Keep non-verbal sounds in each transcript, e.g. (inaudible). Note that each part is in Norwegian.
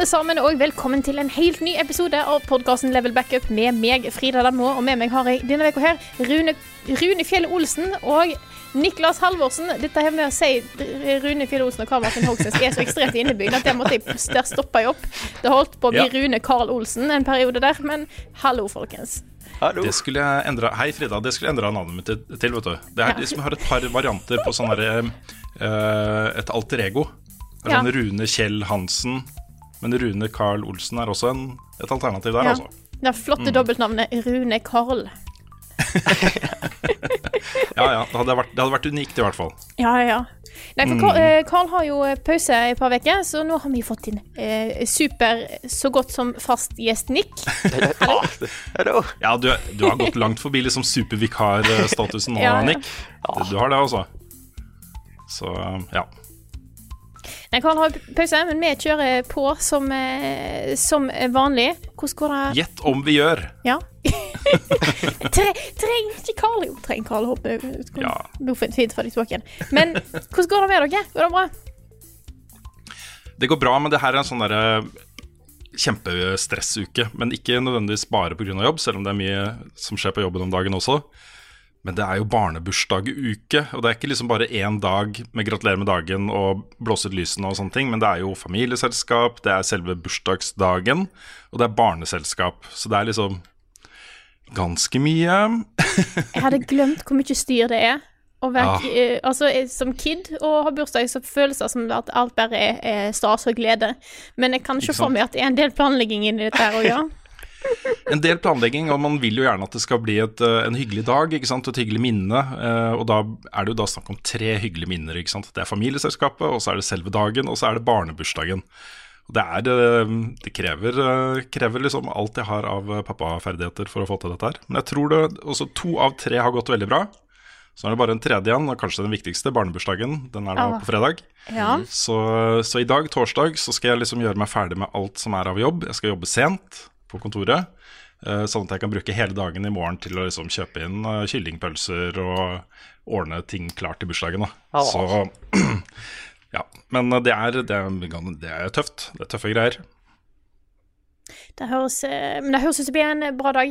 Alle sammen, og velkommen til en helt ny episode av podkasten Level Backup med meg, Frida Danmo, og med meg har jeg denne uka her Rune, Rune Fjell Olsen og Niklas Halvorsen. Dette her med å si Rune Fjell Olsen og Karl Martin Hogsnes er så ekstremt innebygd at det måtte jeg der stoppa jeg opp. Det holdt på å bli Ja. Rune Karl Olsen en periode der, men hallo, folkens. Det skulle jeg endre Hei, Frida. Det skulle jeg endra navnet mitt til, vet du. Det er Ja. liksom, jeg har et par varianter på sånn herre uh, Et alter ego. Ja. Sånn Rune Kjell Hansen. Men Rune Carl Olsen er også en, et alternativ der, Ja. altså. Det flotte dobbeltnavnet Rune Karl. (laughs) Ja, ja. Det hadde, vært, det hadde vært unikt, i hvert fall. Ja, ja. Nei, for Carl, mm. Carl har jo eh, pause i et par uker, så nå har vi fått inn eh, super, så godt som fast gjest Nick. (laughs) Hallo. Ja, du, du har gått langt forbi liksom supervikarstatusen nå, Ja, ja. Nick. Du, du har det, altså. Så ja. Nei, Karl har pause, men vi kjører på som, eh, som vanlig. Hvordan går det? Gjett om vi gjør. Ja. (laughs) Tre, trenger ikke Karl Jo, trenger Carl hoppe ut. Ja. Fint for deg tilbake igjen. Men hvordan går det med dere? Går det bra? Det går bra, men det her er en sånn derre kjempestressuke. Men ikke nødvendigvis bare pga. jobb, selv om det er mye som skjer på jobben om dagen også. Men det er jo barnebursdaguke, og det er ikke liksom bare én dag med 'gratulerer med dagen' og blåse ut lysene og sånne ting, men det er jo familieselskap, det er selve bursdagsdagen, og det er barneselskap. Så det er liksom ganske mye. (laughs) Jeg hadde glemt hvor mye styr det er. Være, ja. uh, altså, eh, som kid og ha bursdag, så føles det som at alt bare er, er stas og glede. Men jeg kan ikke Ikke for meg at det er en del planlegging inni dette her òg, ja. En del planlegging, og man vil jo gjerne at det skal bli et, eh, en hyggelig dag, ikke sant? et hyggelig minne. eh, Og da er det jo da snakk om tre hyggelige minner. ikke sant? Det er familieselskapet, og så er det selve dagen, og så er det barnebursdagen. Og det er eh, Det krever, krever liksom alt jeg har av pappaferdigheter for å få til dette her. Men jeg tror det også to av tre har gått veldig bra. Så er det bare en tredje igjen, og kanskje den viktigste, barnebursdagen. Den er da Ah. på fredag. ja. Så, så i dag, torsdag, så skal jeg liksom gjøre meg ferdig med alt som er av jobb. Jeg skal jobbe sent på kontoret, eh, sånn at jeg kan bruke hele dagen i morgen til å liksom kjøpe inn eh, kyllingpølser og ordne ting klart til bursdagen. Da. Så (clears throat) ja. Men eh, det er, det, er, det er tøft. Det er tøffe greier. Det høres, men det høres ut som det blir en bra dag.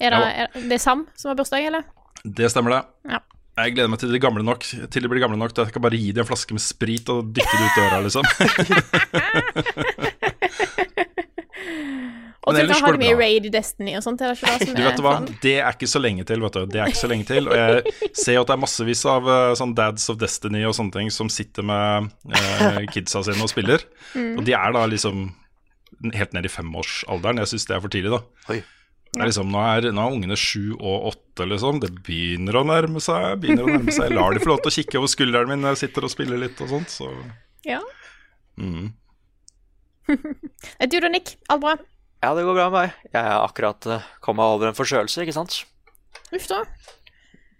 Er det, er det Sam som har bursdag, eller? Det stemmer, det. Ja. Jeg gleder meg til de gamle nok Til de blir gamle nok til at jeg kan bare gi dem en flaske med sprit og dytte det ut døra, liksom. (laughs) (laughs) (laughs) Og så har de mye. Raid i Destiny og sånt. Det (laughs) Du vet du hva, det er ikke så lenge til, vet du. Det er ikke så lenge til. Og jeg ser jo at det er massevis av eh, sånn Dads of Destiny og sånne ting som sitter med eh, (laughs) kidsa sine og spiller. Og de er da liksom helt ned i femårsalderen. Jeg syns det er for tidlig, da. Er liksom, nå, er, nå er ungene sju og åtte, liksom. Det begynner å nærme seg. begynner å nærme seg. Jeg lar de få lov til å kikke over skulderen min når jeg sitter og spiller litt og sånt. Så Ja. mm. (laughs) Du da, Nick? Alt bra? Ja, det går bra med meg. Jeg har akkurat uh, kommet over en forkjølelse, ikke sant? Uff da.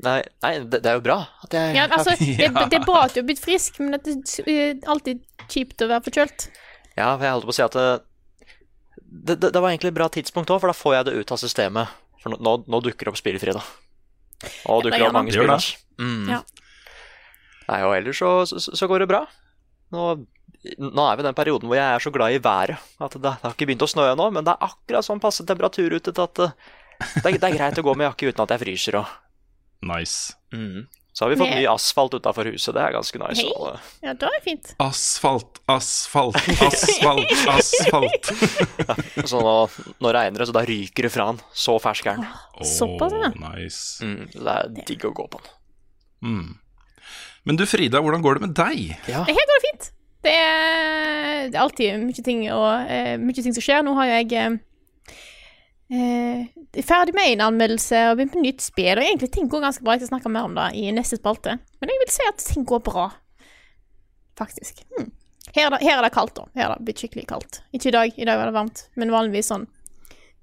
Nei, nei det, det er jo bra at jeg Ja, altså, (laughs) det, er- det er bra at du har blitt frisk, men det er alltid kjipt å være forkjølt. Ja, for jeg holdt på å si at det, det, det, var egentlig et bra tidspunkt òg, for da får jeg det ut av systemet. For nå, nå, nå dukker det opp spill i fredag. Og dukker det opp mange spill. Mm. Ja. Nei, og ellers så, så, så går det bra. Nå, nå er vi i den perioden hvor jeg er så glad i været at det, det har ikke begynt å snø ennå, men det er akkurat sånn passe temperatur ute til at eh, det, er- det er greit å gå med jakke uten at jeg fryser. Og, nice. mm. Så har vi fått ny asfalt utafor huset, det er ganske nice. Hey. Og, Ja, da er det fint. Asfalt, asfalt, (laughs) asfalt, asfalt. så nå, nå regner det, så da ryker det fra den. Så fersk er den. Såpass, ja. Åh, Nice. Mm, det er digg å gå på den. Mm. Men du Frida, hvordan går det med deg? Ja. Det går fint. Det er, det er alltid mye ting, og, uh, mye ting som skjer. Nå har jeg uh, eh, ferdig med en anmeldelse og begynt på nytt spill, og egentlig ting går ganske bra. Jeg skal snakke mer om det i neste spalte. Men jeg vil si at ting går bra, faktisk. Hmm. Her, er det, her er det kaldt, da. Her er det blitt skikkelig kaldt. Ikke i dag, i dag var det varmt, men vanligvis sånn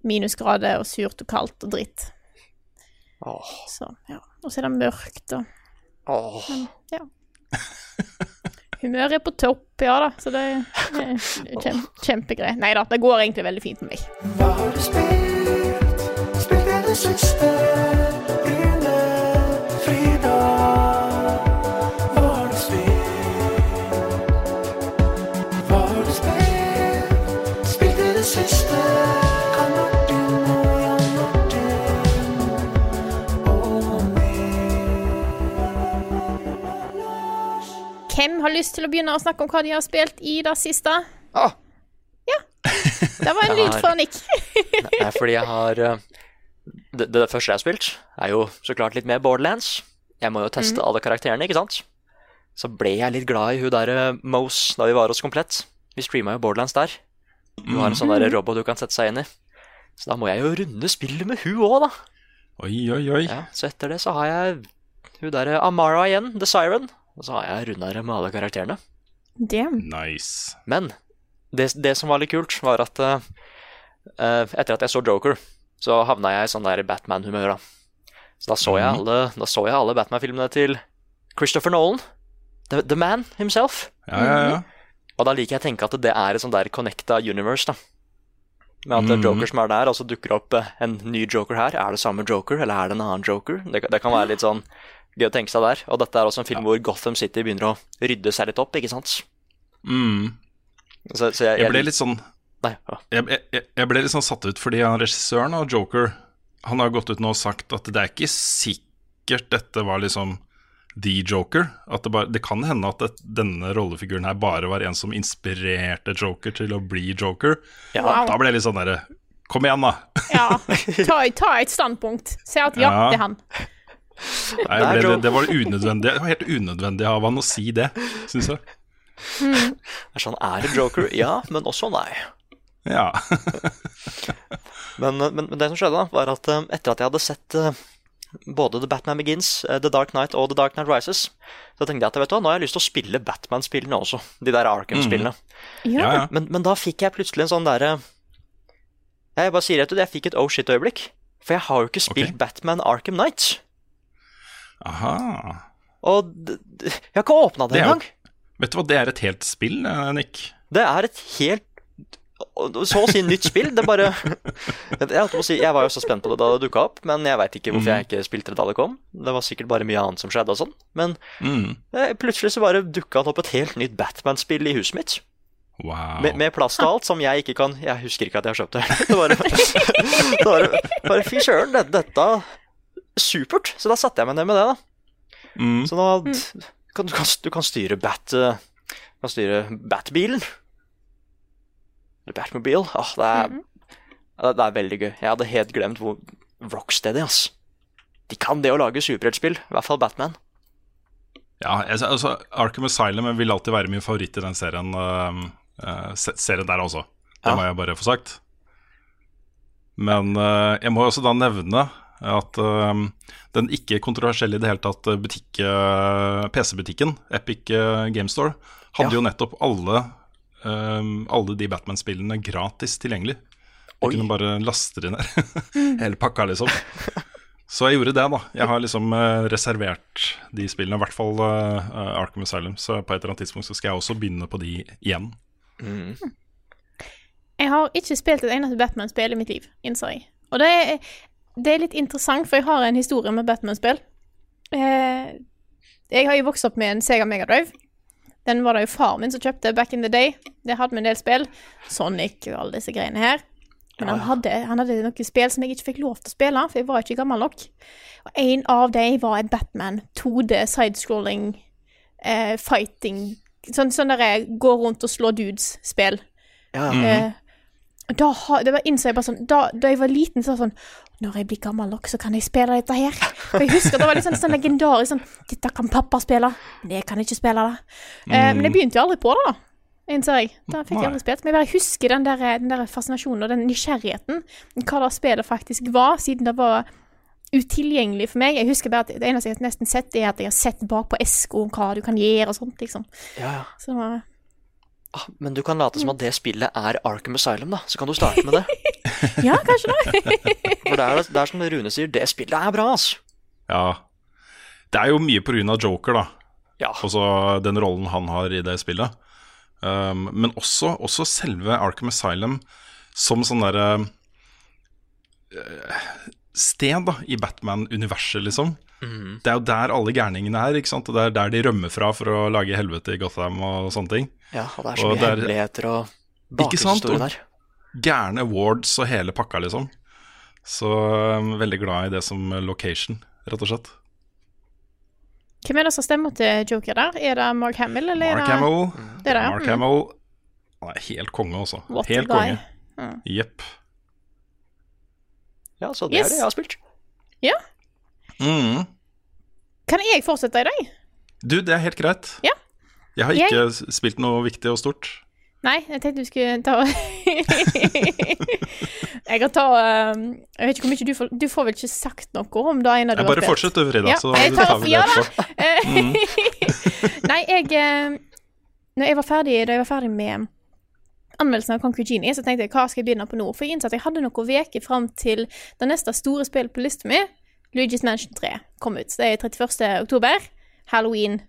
minusgrader og surt og kaldt og dritt. Åh, Så ja. Og så er det mørkt og åh. ja. (laughs) Humøret er på topp, ja da, så det er (laughs) kjem, kjempegreit. Nei da, det går egentlig veldig fint med meg. Hvem har lyst til å begynne å snakke om hva de har spilt i det siste? Ah, Det var en (laughs) lyd fra Nick. (laughs) Nei, fordi jeg har eh, det, det første jeg har spilt, er jo så klart litt mer Borderlands. Jeg må jo teste alle karakterene, ikke sant? Så ble jeg litt glad i hun der Mose da vi var hos Komplett. Vi streama jo Borderlands der. Hun har en sånn der robot du kan sette seg inn i. Så da må jeg jo runde spillet med hun òg, da. Oi, oi, oi. Ja, så etter det så har jeg hun derre Amara igjen, The Siren. Og så har jeg runda det med alle karakterene. Damn. Nice. Men det, det som var litt kult, var at eh, eh, etter at jeg så Joker, så havna jeg i sånn der Batman-humør. da. Så da så jeg Mhm. alle, alle Batman-filmene til Christopher Nolan. The, the man himself. Ja, ja, ja. Og da liker jeg å tenke at det er et sånn der connecta universe, da. Med at mm. Joker som er der, og så dukker opp eh, en ny Joker her. Er det samme Joker, eller er det en annen Joker? Det, det kan være litt sånn gøy å tenke seg der. Og dette er også en film hvor Gotham City begynner å rydde seg litt opp, ikke sant? Mm. Så, så jeg, Jeg ble litt sånn Nei, ja. jeg, jeg, jeg ble litt sånn satt ut fordi han regissøren av Joker Han har gått ut nå og sagt at det er ikke sikkert dette var liksom the Joker. At det, bare, det kan hende at det, denne rollefiguren her bare var en som inspirerte Joker til å bli Joker. Ja. Da ble jeg litt sånn derre Kom igjen, da! Ja, (laughs) ta, ta et standpunkt. Si at ja, Ja. det er han. Nei, det ble, det, det var unødvendig Det var helt unødvendig av han å si det, syns jeg. Det er sånn, er det Joker? Ja, men også nei. Ja. Men, men, men det som skjedde, da, var at eh, etter at jeg hadde sett eh, både The Batman Begins, eh, The Dark Knight og The Dark Knight Rises, så tenkte jeg at vet du hva, nå har jeg lyst til å spille Batman-spillene også. De der Arkham-spillene. Mm. ja. Men, men da fikk jeg plutselig en sånn derre Jeg bare sier rett ut, jeg fikk et oh shit-øyeblikk. For jeg har jo ikke spilt okay. Batman Arkham Knight. Aha. Og jeg har ikke åpna det Det engang. Vet du hva, det er et helt spill, eh, Nick. Det er et helt så å si nytt spill. Det bare (laughs) jeg, si, jeg var jo så spent på det da det dukka opp, men jeg veit ikke hvorfor jeg ikke spilte det da det kom. Det var sikkert bare mye annet som skjedde og sånn. Men Mm. eh, plutselig så bare dukka det opp et helt nytt Batman-spill i huset mitt. Wow. Med, med plass til alt som jeg ikke kan Jeg husker ikke at jeg har kjøpt det. (laughs) Det bare, (laughs) bare, bare Fy søren, det, dette Supert. Så da satte jeg meg ned med det, da. Mm. Så nå kan, du, kan, du kan styre Bat eh, Du kan styre Batbilen. Eller Batmobile. Åh, det, er, det, det er veldig gøy. Jeg hadde helt glemt hvor Rocksteady, ass. De kan det å lage superheltspill. I hvert fall Batman. Ja, jeg, altså, Arkham Asylum vil alltid være min favoritt i den serien, uh, uh, serien der også. Det Ja. må jeg bare få sagt. Men uh, jeg må også da nevne at uh, den ikke kontroversielle i det hele tatt butikk, uh, PC-butikken, Epic uh, Game Store, hadde Ja. jo nettopp alle, um, alle de Batman-spillene gratis tilgjengelig. Du Oi. kunne bare laste inn ned. (laughs) Hele pakka, liksom. Så jeg gjorde det, da. Jeg har liksom eh, reservert de spillene, i hvert fall eh, eh, Arkham Asylum. Så på et eller annet tidspunkt så skal jeg også begynne på de igjen. Mm. Jeg har ikke spilt et eneste Batman-spill i mitt liv, innser jeg. Og det er, det er litt interessant, for jeg har en historie med Batman-spill. Eh, jeg har jo vokst opp med en Sega Megadrive. Den var det jo far min som kjøpte back in the day. Det hadde vi en del spill. Sonic og alle disse greiene her. Men han hadde, han hadde noen spill som jeg ikke fikk lov til å spille, for jeg var ikke gammel nok. Og en av dem var en Batman 2D sidescrolling eh, fighting Sånn, sånn der jeg går rundt og slår dudes-spill. Ja. Eh, da det var innså jeg bare sånn da, da jeg var liten, så var det sånn når jeg blir gammel nok, så kan jeg spille dette her. For jeg husker det var litt sånn, sånn legendarisk sånn Dette kan pappa spille, men jeg kan ikke spille det. Eh, men jeg begynte jo aldri på det, da. Innser jeg. Da fikk jeg aldri spilt. Men jeg bare husker den der, den der fascinasjonen og den nysgjerrigheten. Hva det spillet faktisk var, siden det var utilgjengelig for meg. Jeg husker bare at det eneste jeg har nesten sett, er at jeg har sett bak på eska hva du kan gjøre og sånt, liksom. Ja, ja. Så det var Ah, Men du kan late som at det spillet er Arkham Asylum, da. Så kan du starte med det. (laughs) Ja, kanskje det. (laughs) For det er, det er som Rune sier, det spillet er bra, altså. Ja. Det er jo mye av Joker, da. Ja. Også den rollen han har i det spillet. Um, men også, også selve Arkham Asylum som sånn derre eh, Sted da, i Batman-universet, liksom. Mm. Det er jo der alle gærningene er. ikke sant? Og Det er der de rømmer fra for å lage helvete i Gotham og sånne ting. Ja, og det er så Og mye det er- hemmeligheter og bakgrunnshistorie der. Gærne awards og hele pakka, liksom. Så um, veldig glad i det som location, rett og slett. Hvem er det som stemmer til Joker der? Er det Mark Hamill, eller Mark er det Hamill. Det er det, ja. Mark Mm. Hamill Han er helt konge, også. What Helt konge. konge. Mm. Ja, så det Yes. er det jeg har spilt. Ja. Mm. Kan jeg fortsette i dag? Du, det er helt greit. Ja. Jeg har ikke jeg... spilt noe viktig og stort. Nei, jeg tenkte du skulle ta (laughs) Jeg kan ta um, Jeg vet ikke hvor mye du får Du får vel ikke sagt noe om det ene du har bare fortsett du, Frida, Ja, så jeg tar- tar vi det ja etterpå. Mm. Eh, (laughs) Nei, jeg eh, Når jeg var ferdig Da jeg var ferdig med anmeldelsen av Conquer Genie, så tenkte jeg hva skal jeg begynne på nå? For jeg innså at jeg hadde noen uker fram til det neste store spillet på lista mi, Luigi's Mansion 3, kom ut. Det er 31. oktober. Halloween.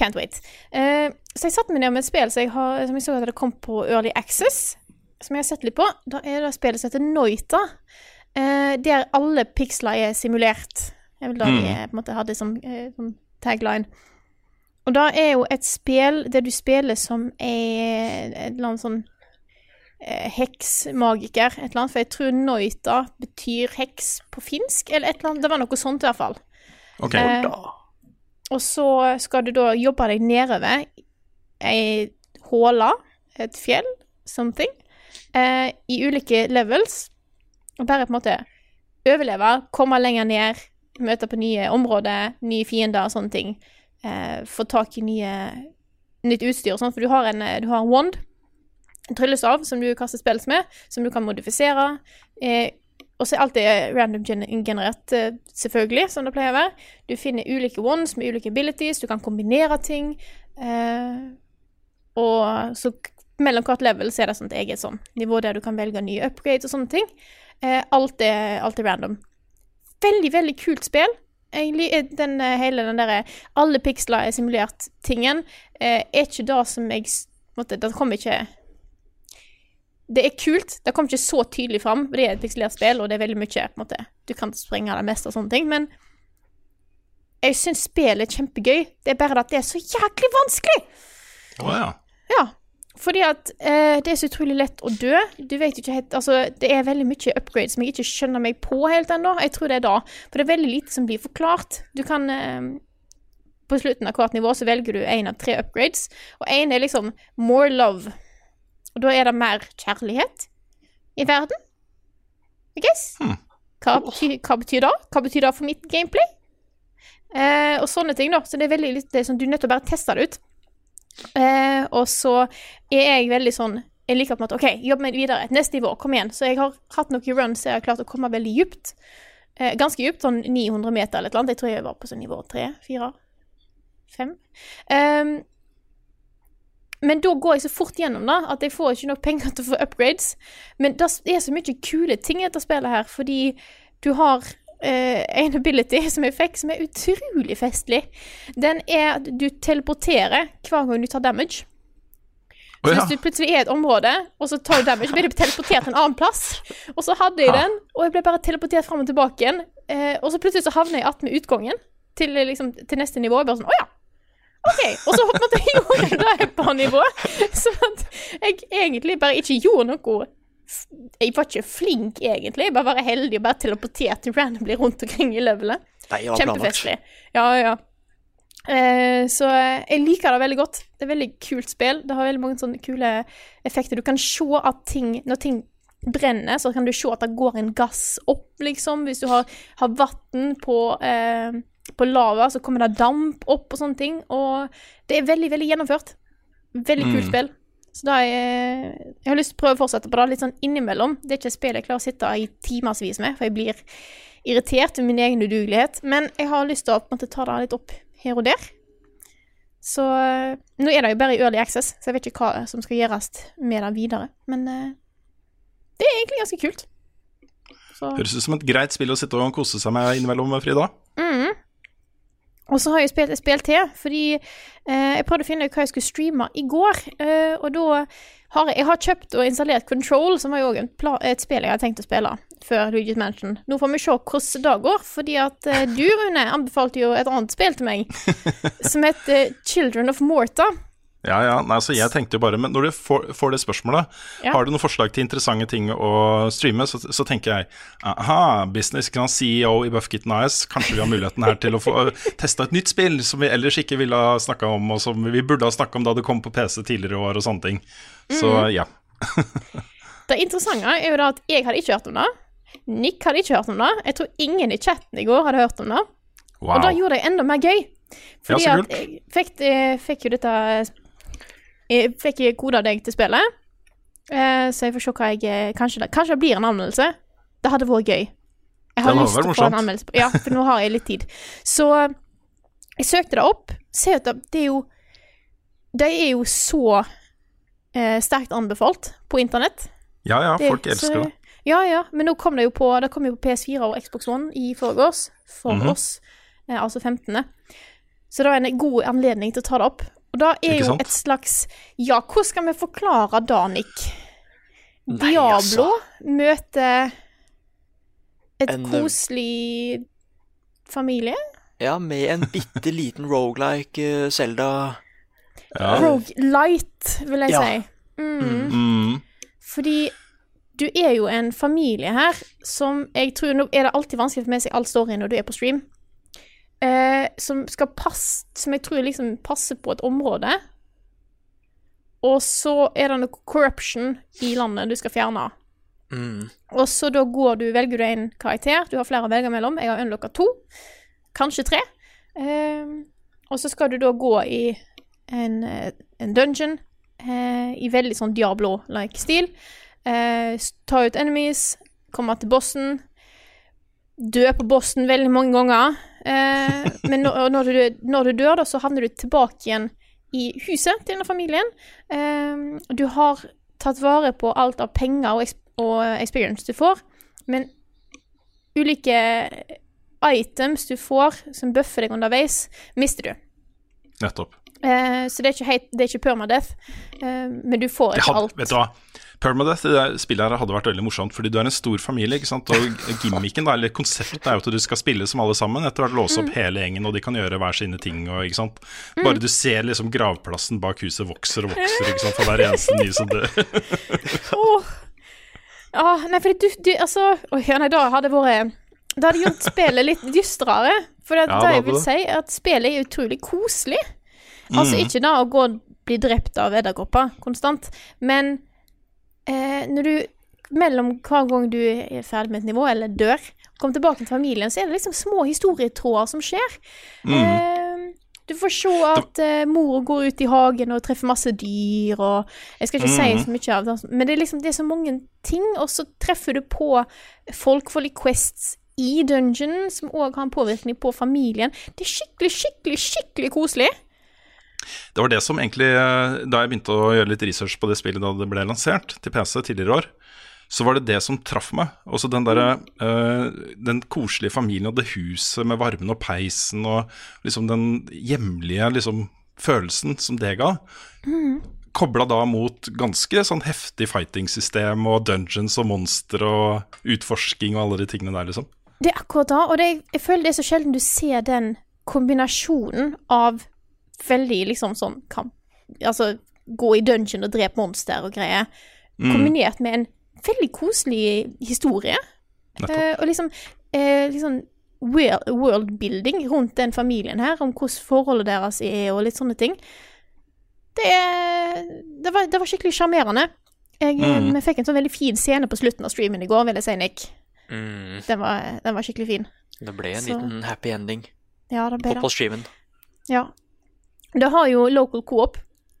Can't wait. Uh, så jeg satte meg ned med et spill som jeg, har, som jeg så at det kom på Early Access, som jeg har sett litt på. Da er det spillet som heter Noita, uh, der alle piksler er simulert. Det vel det de eh, på en måte hadde som, uh, som tagline. Og da er jo et spill der du spiller som er et eller annet sånn eh, heksmagiker, et eller annet, for jeg tror Noita betyr heks på finsk, eller et eller annet. Det var noe sånt i hvert fall. Ok, Eh, og så skal du da jobbe deg nedover ei håle, et fjell, something, eh, i ulike levels. Og bare på en måte overleve, komme lenger ned, møte på nye områder, nye fiender og sånne ting. Eh, få tak i nye, nytt utstyr sånn, for du har en, eh, du har en wand, en tryllestav som du kaster spills med, som du kan modifisere. Eh, og så er alt det random generert, eh, selvfølgelig, som det pleier å være. Du finner ulike wands med ulike abilities, du kan kombinere ting. Eh, og så mellom hvert level så er det sånn et eget sånn nivå der du kan velge nye upgrades og sånne ting. Eh, alt, er, alt er random. Veldig, veldig kult spill. Er den, eh, hele den derre alle piksler er simulert-tingen eh, er ikke det som jeg måtte, Det kommer ikke Det er kult. Det kommer ikke så tydelig fram. Det er et pikselert spill, og det er veldig mye på måte, Du kan sprenge det meste og sånne ting, men jeg syns spillet er kjempegøy. Det er bare at det er så jæklig vanskelig! Å ja. Ja, fordi at eh, det er så utrolig lett å dø. Du vet ikke helt Altså, det er veldig mye upgrades som jeg ikke skjønner meg på helt ennå. Jeg tror det er da. For det er veldig lite som blir forklart. Du kan eh, På slutten av hvert nivå så velger du én av tre upgrades, og én er liksom more love. Og da er det mer kjærlighet i verden. I guess. Hva, betyr, hva betyr det? Hva betyr det for mitt gameplay? Eh, og sånne ting, da. Så det er veldig litt det er sånn, Du er nødt til å bare teste det ut. Eh, og så er jeg veldig sånn Jeg liker på en måte OK, jobb meg videre. Neste nivå, kom igjen. Så jeg har hatt noen runs jeg har klart å komme veldig djupt. Eh, ganske djupt, sånn 900 meter eller et eller annet. Jeg tror jeg var på sånn nivå tre, fire, fem. Ehm, men da går jeg så fort gjennom da, at jeg får ikke nok penger (laughs) til å få upgrades. Men det er så mye kule ting i dette spillet her, fordi du har eh, en ability som jeg fikk, som er utrolig festlig. Den er at du teleporterer hver gang du tar damage. Så hvis du plutselig er i et område, og så tar du damage, blir du teleportert til en annen plass. Og så hadde jeg den, og jeg ble bare teleportert fram og tilbake igjen. Eh, og så plutselig så havner jeg attmed utgangen til, eh, liksom, til neste nivå. Jeg bare sånn, å ja. OK. Og så på en måte (laughs) gjorde jeg det et par nivå. Så at jeg egentlig bare ikke gjorde noe Jeg var ikke flink, egentlig. Jeg bare var heldig og bare teleporterte randomly rundt omkring i levelet. Kjempefestlig. Ja, ja. Eh, så jeg liker det veldig godt. Det er veldig kult spill. Det har veldig mange sånne kule effekter. Du kan se at ting Når ting brenner, så kan du se at det går en gass opp, liksom. Hvis du har, har vann på, eh, på lava, så kommer det damp opp og sånne ting. Og det er veldig, veldig gjennomført. Veldig kult Mm. spill. Så da jeg, jeg har lyst til å prøve å fortsette på det litt sånn innimellom. Det er ikke et spill jeg klarer å sitte i timevis med, for jeg blir irritert over min egen udugelighet. Men jeg har lyst til å måte ta det litt opp her og der. Så eh, nå er det jo bare i early access, så jeg vet ikke hva som skal gjøres med det videre. Men eh, det er egentlig ganske kult. Så, Høres ut som et greit spill å sitte og kose seg med innimellom, Frida. mm. Og så har jeg spilt et spill til, fordi eh, jeg prøvde å finne ut hva jeg skulle streame i går. Eh, og da har jeg, jeg har kjøpt og installert Control, som var jo også et spill jeg hadde tenkt å spille før Luigi's Mansion. Nå får vi se hvordan det går, fordi at eh, du, Rune, anbefalte jo et annet spill til meg, (laughs) som heter Children of Morta. Ja, ja, nei, så jeg tenkte jo bare Men når du får, får det spørsmålet, Ja. har du noen forslag til interessante ting å streame, så, så tenker jeg aha, business kan CEO i Buffkitten AS, kanskje vi har muligheten her til å få (laughs) testa et nytt spill som vi ellers ikke ville ha snakka om, og som vi burde ha snakka om da det kom på PC tidligere år og sånne ting. Så mm. ja. Det interessante er jo da at jeg hadde ikke hørt om det. Nick hadde ikke hørt om det. Jeg tror ingen i chatten i går hadde hørt om det. Wow. Og da gjorde det enda mer gøy. Fordi Ja, at jeg fikk, jeg fikk jo dette Jeg fikk koda deg til spillet. Eh, så jeg får se hva jeg Kanskje det, kanskje det blir en anmeldelse. Det hadde vært gøy. Jeg har lyst til å få en anmeldelse. Ja, for nå har jeg litt tid. Så jeg søkte det opp. Ser at det, det er jo De er jo så eh, sterkt anbefalt på internett. ja, ja, folk elsker det. Ja, ja, men nå kom det jo på Det kom jo på PS4 og Xbox One i forgårs. For Mhm. oss. Eh, altså 15. Så det var en god anledning til å ta det opp. Og da er jo et slags Ja, hvordan skal vi forklare det, Nick? Nei, Diablo altså. møter et En, eh, koselig familie? Ja, med en bitte liten rogelike Selda Ja. Rogelight, vil jeg Ja. si. Mm. Mm. Fordi du er jo en familie her som jeg tror Nå er det alltid vanskelig å meg å si all storyen når du er på stream. Eh, som skal passe Som jeg tror liksom passer på et område. Og så er det noe corruption i landet du skal fjerne. mm. Og så da går du, velger du en karakter. Du har flere å velge mellom. Jeg har unlocka to. Kanskje tre. Eh, og så skal du da gå i en, eh, en dungeon eh, i veldig sånn Diablo-like stil. Eh, ta ut enemies, komme til bossen. Dø på bossen veldig mange ganger. Eh, men når, når, du, når du dør, da, så havner du tilbake igjen i huset til denne familien. Eh, du har tatt vare på alt av penger og, og experience du får, men ulike items du får som buffer deg underveis, mister du. Nettopp. Eh, så det er ikke, helt, det er ikke permadeath, eh, men du får ikke hadde, alt. vet du hva? Permadeath i det spillet her hadde vært veldig morsomt, fordi du er en stor familie. ikke sant? Og gimmicken, da, eller konseptet er jo at du skal spille som alle sammen. Etter hvert låse Mm. opp hele gjengen, og de kan gjøre hver sine ting. og ikke sant? Bare du ser liksom gravplassen bak huset vokser og vokser ikke sant? for hver eneste nye som dør. (laughs) Åh. Ja, nei, fordi du, du Altså oh, ja, nei, da hadde det vært Da hadde gjort spillet litt dystrere. For det, Ja, det jeg vil det. si, at spillet er utrolig koselig. Altså Mm. ikke da å gå bli drept av edderkopper konstant, men eh, når du Mellom hver gang du er ferdig med et nivå, eller dør, kommer tilbake til familien, så er det liksom små historietråder som skjer. Mm. Eh, du får se at eh, mor går ut i hagen og treffer masse dyr, og Jeg skal ikke mm. si så mye av det, men det er liksom det er så mange ting, og så treffer du på folk for quests i dungeon, som òg har en påvirkning på familien. Det er skikkelig, skikkelig, skikkelig koselig. Det var det som egentlig, eh, da jeg begynte å gjøre litt research på det spillet da det ble lansert til PC tidligere år, så var det det som traff meg. Også den derre eh, Den koselige familien og det huset med varmen og peisen og liksom den hjemlige liksom følelsen som det ga. Kobla da mot ganske sånn heftig fighting-system og dungeons og monstre og utforsking og alle de tingene der, liksom. Det er akkurat da, og det, jeg føler det er så sjelden du ser den kombinasjonen av veldig liksom sånn kamp Altså gå i dungeon og drepe monster og greier, Mm. kombinert med en veldig koselig historie. Eh, og liksom, uh, liksom world- worldbuilding rundt den familien her, om hvordan forholdet deres er og litt sånne ting. Det, det, var, det var skikkelig sjarmerende. Eh, Mm. Vi fikk en sånn veldig fin scene på slutten av streamen i går, vil jeg si, Nick. Mm, Den var, den var skikkelig fin. det ble en Så- liten happy ending Ja, det ble på, på streamen. Ja. Det har jo local co-op,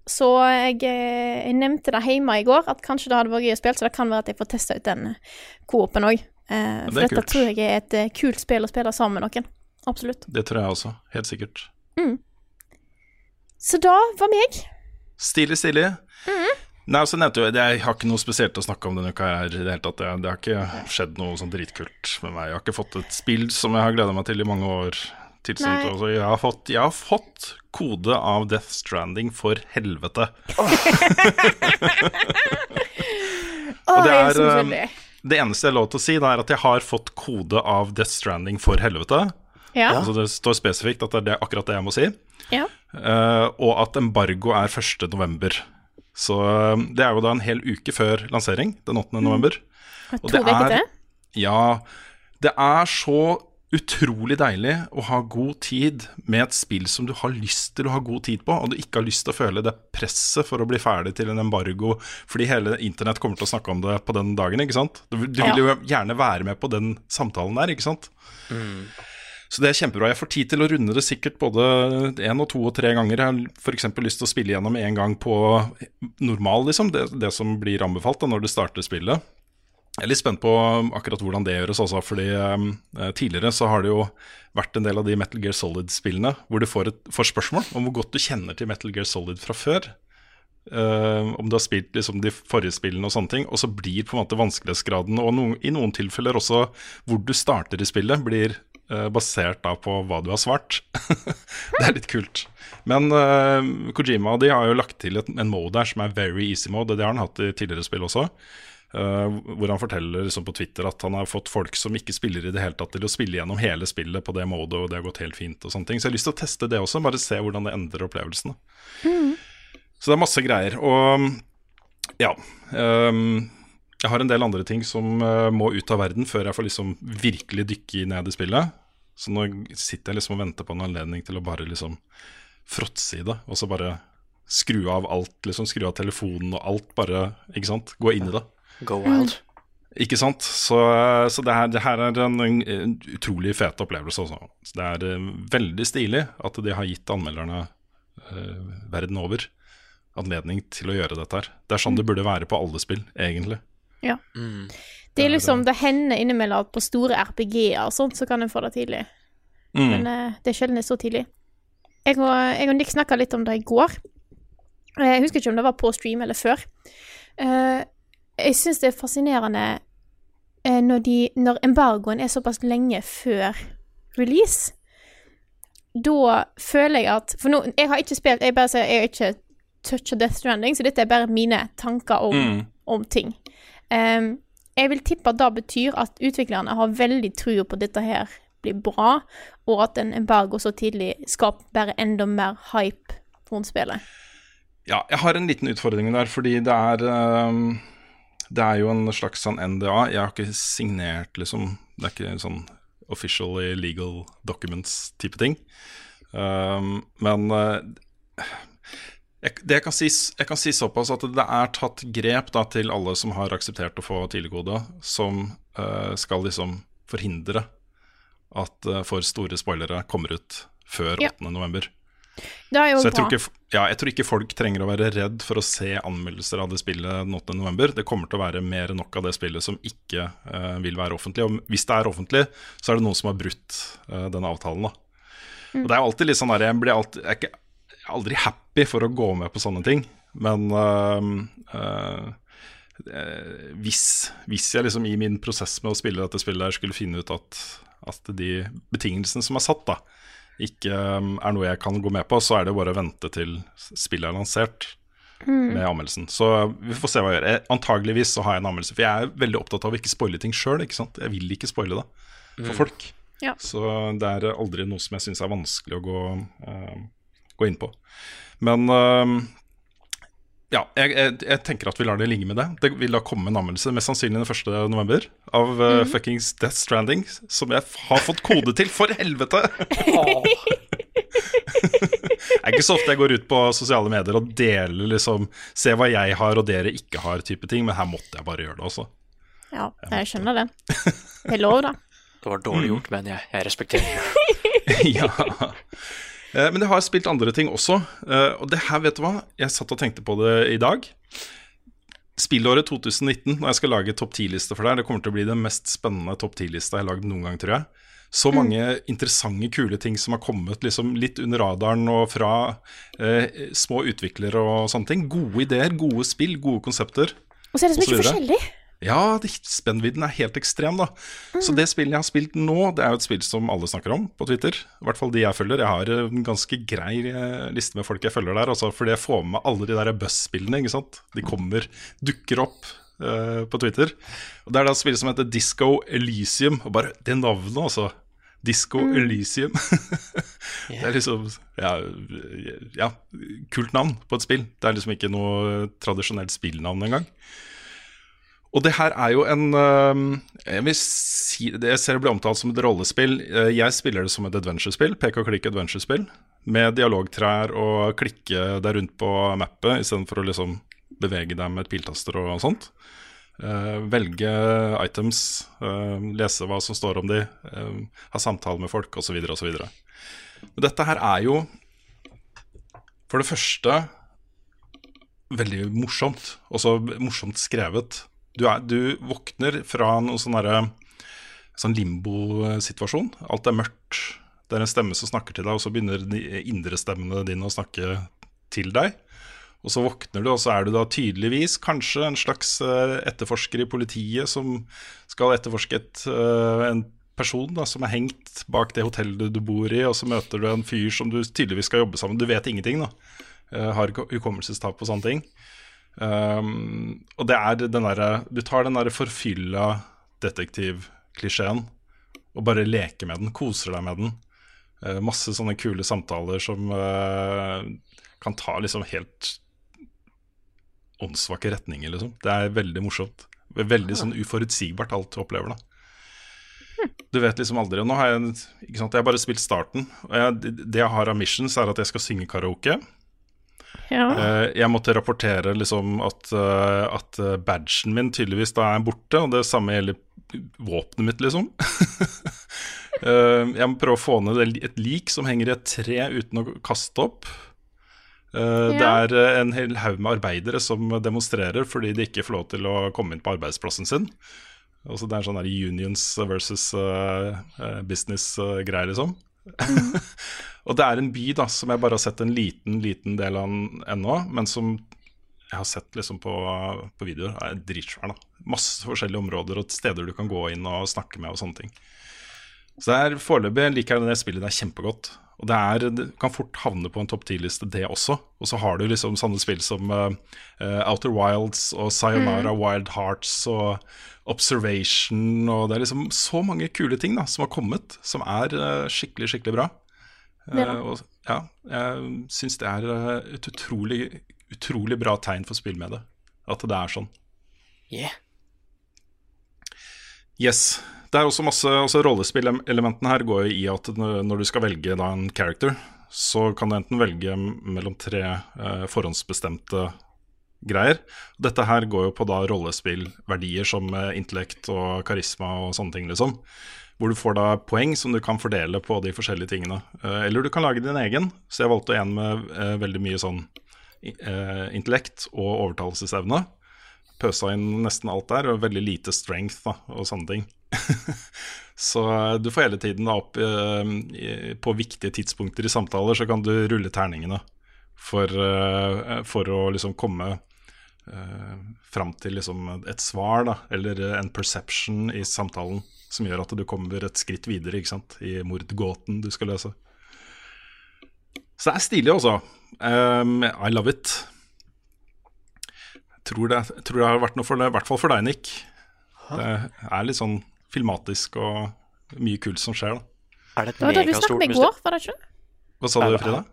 så jeg, eh, jeg nevnte det hjemme i går, at kanskje det hadde vært gøy å spille, så det kan være at jeg får testa ut den co-open òg. Eh, for det dette kult. tror jeg er et eh, kult spill å spille sammen med noen. Absolutt. Det tror jeg også. Helt sikkert. Så da var meg. Stilig, stilig. Nei, så nevnte jeg, Jeg har ikke noe spesielt å snakke om denne uka her i det hele tatt. Det har ikke skjedd noe sånn dritkult med meg. Jeg har ikke fått et spill som jeg har gleda meg til i mange år. Tilsendt, Nei. altså, jeg, har fått, jeg har fått kode av Death Stranding for helvete. (laughs) Og det er um. Det eneste jeg har lov til å si, det er at jeg har fått kode av Death Stranding for helvete. Ja. Altså Det står spesifikt at det er det, akkurat det jeg må si. ja. Uh, og at embargo er 1. november. Så eh, det er jo da en hel uke før lansering, den 8. november. Og det er- til. Ja, det er så utrolig deilig å ha god tid med et spill som du har lyst til å ha god tid på, og du ikke har lyst til å føle det presset for å bli ferdig til en embargo, fordi hele internett kommer til å snakke om det på den dagen, ikke sant? Du, du vil jo gjerne være med på den samtalen der, ikke sant? Så det er kjempebra. Jeg får tid til å runde det sikkert både én og to og tre ganger. Jeg har f.eks. lyst til å spille gjennom én gang på normal, liksom, det, det som blir anbefalt da når du starter spillet. Jeg er litt spent på akkurat hvordan det gjøres også, fordi um, eh, tidligere så har det jo vært en del av de Metal Gear Solid-spillene hvor du får, et, får spørsmål om hvor godt du kjenner til Metal Gear Solid fra før. Eh, om du har spilt liksom de forrige spillene og sånne ting. Og så blir på en måte vanskelighetsgraden, og noen, i noen tilfeller også hvor du starter i spillet, blir eh, basert da på hva du har svart. (laughs) det er litt kult. Men eh, Kojima de har jo lagt til et, en mode her som er very easy mode. Det har han hatt i tidligere spill også. Eh, hvor han forteller liksom på Twitter at han har fått folk som ikke spiller i det hele tatt, til å spille gjennom hele spillet på det modet, og det har gått helt fint. og sånne ting Så jeg har lyst til å teste det også, bare se hvordan det endrer opplevelsen. Mm. Så det er masse greier. Og ja Um, Jeg har en del andre ting som uh, må ut av verden før jeg får liksom virkelig dykke ned i spillet. Så nå sitter jeg liksom og venter på en anledning til å bare liksom fråtse i det, og så bare skru av alt, liksom skru av telefonen og alt, bare, ikke sant, gå inn i det. Go wild. Ikke sant? Så, så det, her, det her er en, en utrolig fet opplevelse også. Så det er uh, veldig stilig at de har gitt anmelderne uh, verden over anledning til å gjøre dette her. Det er sånn det burde være på alle spill, egentlig. Ja. Det er liksom, det hender innimellom at på store RPG-er og sånt, så kan en få det tidlig. Mm. Men uh, det er sjelden det er så tidlig. Jeg og, jeg og Nick snakka litt om det i går. Eh, Jeg husker ikke om det var på stream eller før. Eh, Jeg syns det er fascinerende eh, når, de, når embargoen er såpass lenge før release. Da føler jeg at For nå, jeg har ikke spilt Jeg bare sier jeg har ikke toucha Death Stranding, så dette er bare mine tanker om, Mm. om ting. Um, jeg vil tippe at det betyr at utviklerne har veldig trua på at dette her blir bra, og at en embargo så tidlig skaper bare enda mer hype rundt spillet. Ja, jeg har en liten utfordring der, fordi det er ehm, Det er jo en slags sånn NDA. Jeg har ikke signert, liksom. Det er ikke en sånn officially legal documents-type ting. Um, men eh, jeg, det jeg, kan si, jeg kan si såpass at det er tatt grep da, til alle som har akseptert å få tidligkode, som uh, skal liksom forhindre at uh, for store spoilere kommer ut før Ja. 8. Det er jo Så jeg tror, ikke, ja, jeg tror ikke folk trenger å være redd for å se anmeldelser av det spillet den 8. november. Det kommer til å være mer enn nok av det spillet som ikke uh, vil være offentlig. Og hvis det er offentlig, så er det noen som har brutt uh, den avtalen. Da. Og det er jo alltid litt sånn der, jeg, blir alltid, jeg, er ikke, jeg er aldri happy for å gå med på sånne ting. Men uh, hvis, hvis jeg liksom i min prosess med å spille dette spillet her skulle finne ut at, at de betingelsene som er satt, da, ikke um, er noe jeg kan gå med på, så er det bare å vente til spillet er lansert med anmeldelsen. Så vi får se hva jeg gjør. Jeg, antageligvis så har jeg en anmeldelse, for jeg er veldig opptatt av å ikke spoile ting sjøl. Jeg vil ikke spoile det for folk. Ja. Så det er aldri noe som jeg syns er vanskelig å gå, uh, gå inn på. Men eh, ja, jeg, jeg, jeg tenker at vi lar det ligge med det. Det vil da komme en anmeldelse, mest sannsynlig den 1. november, av uh, fuckings Death Stranding, som jeg har fått kode til, for helvete! (laughs) det er ikke så ofte jeg går ut på sosiale medier og deler liksom Se hva jeg har og dere ikke har, type ting, men her måtte jeg bare gjøre det også. Ja, jeg skjønner det. (laughs) Det er lov, da. Det var dårlig gjort, men jeg, jeg respekterer det. (laughs) ja. Eh, Men jeg har spilt andre ting også. eh, Og det her, vet du hva? Jeg satt og tenkte på det i dag. Spillåret 2019, når jeg skal lage topp 10-liste for deg, det kommer til å bli den mest spennende topp 10-lista jeg har lagd noen gang, tror jeg. Så mange interessante, kule ting som har kommet liksom litt under radaren og fra eh, små utviklere og sånne ting. Gode ideer, gode spill, gode konsepter. Og så er det så mye forskjellig. Ja, spennvidden er helt ekstrem, da. Så det spillet jeg har spilt nå, det er jo et spill som alle snakker om på Twitter. I hvert fall de jeg følger. Jeg har en ganske grei eh, liste med folk jeg følger der. Altså, fordi jeg får med meg alle de der Buzz-spillene. ikke sant? De kommer, dukker opp uh, på Twitter. Og Det er da et spill som heter Disco Elysium. Og bare det navnet, altså. Disco Elysium. (laughs) Det er liksom ja, ja, kult navn på et spill. Det er liksom ikke noe tradisjonelt spillnavn engang. Og det her er jo en Jeg vil si Jeg ser det blir omtalt som et rollespill. Eh, Jeg spiller det som et adventure-spill. Pek og klikk adventure-spill. Med dialogtrær og klikke deg rundt på mappet istedenfor å liksom bevege deg med et piltaster og sånt. Eh, velge items, eh, lese hva som står om de, ha samtale med folk osv. osv. Men dette her er jo for det første veldig morsomt. Også morsomt skrevet. Du, er, du våkner fra noen sånn derre sånn limbo-situasjon. Alt er mørkt. Det er en stemme som snakker til deg, og så begynner de indre stemmene dine å snakke til deg. Og så våkner du, og så er du da tydeligvis kanskje en slags eh, etterforsker i politiet som skal etterforske et, eh, en person da, som er hengt bak det hotellet du bor i, og så møter du en fyr som du tydeligvis skal jobbe sammen Du vet ingenting, da. Eh, har hukommelsestap og sånne ting. Um, og det er den derre Du tar den derre forfylla detektivklisjeen og bare leker med den, koser deg med den. Uh, masse sånne kule samtaler som uh, kan ta liksom helt åndssvake retninger, liksom. Det er veldig morsomt. Veldig sånn uforutsigbart alt du opplever, da. Du vet liksom aldri Nå har jeg ikke sant, jeg har bare spilt starten. Og jeg, det jeg har av missions, er at jeg skal synge karaoke. Ja. Eh, jeg måtte rapportere liksom at, eh, at eh, badgen min tydeligvis da er borte, og det samme gjelder våpenet mitt, liksom. (laughs) Jeg må prøve å få ned et lik som henger i et tre uten å kaste opp. Det er en hel haug med arbeidere som demonstrerer fordi de ikke får lov til å komme inn på arbeidsplassen sin. Også det er sånn der unions versus business-greier, liksom. (laughs) og det er en by da som jeg bare har sett en liten liten del av ennå, men som jeg har sett liksom på, på videoer. er dritsvær. da Masse forskjellige områder og steder du kan gå inn og snakke med og sånne ting. Så det er foreløpig liker jeg det spillet der kjempegodt. Og det, er, det kan fort havne på en topp 10-liste, det også. Og så har du liksom sånne spill som eh, Outer Wilds og Sayonara Wild Hearts og Observation og Det er liksom så mange kule ting da som har kommet, som er uh, skikkelig, skikkelig bra. Ja. og ja, jeg syns det er et utrolig, utrolig bra tegn for spill med det. At det er sånn. Yeah. Yes. Det er også masse altså Rollespillelementene her går i at når du skal velge da en character, så kan du enten velge mellom tre eh, forhåndsbestemte greier. Dette her går jo på da rollespillverdier som eh, intellekt og karisma og sånne ting, liksom. Hvor du får da poeng som du kan fordele på de forskjellige tingene. Eh, eller du kan lage din egen, så jeg valgte en med eh, veldig mye sånn eh, intellekt og overtalelsesevne pøsa inn nesten alt der, og veldig lite strength da, og sånne ting. (laughs) så eh, du får hele tiden da opp eh, på viktige tidspunkter i samtaler, så kan du rulle terningene for, eh, for å liksom komme uh, fram til liksom et svar, da, eller en perception i samtalen, som gjør at du kommer et skritt videre ikke sant, i mordgåten du skal løse. Så det er stilig, også. Um, I love it tror det, tror det har vært noe for det, i hvert fall for deg, Nick. Det er litt sånn filmatisk og mye kult som skjer, da. Er det et Det var det du snakket om i går, var det ikke det? Hva sa du, Frida?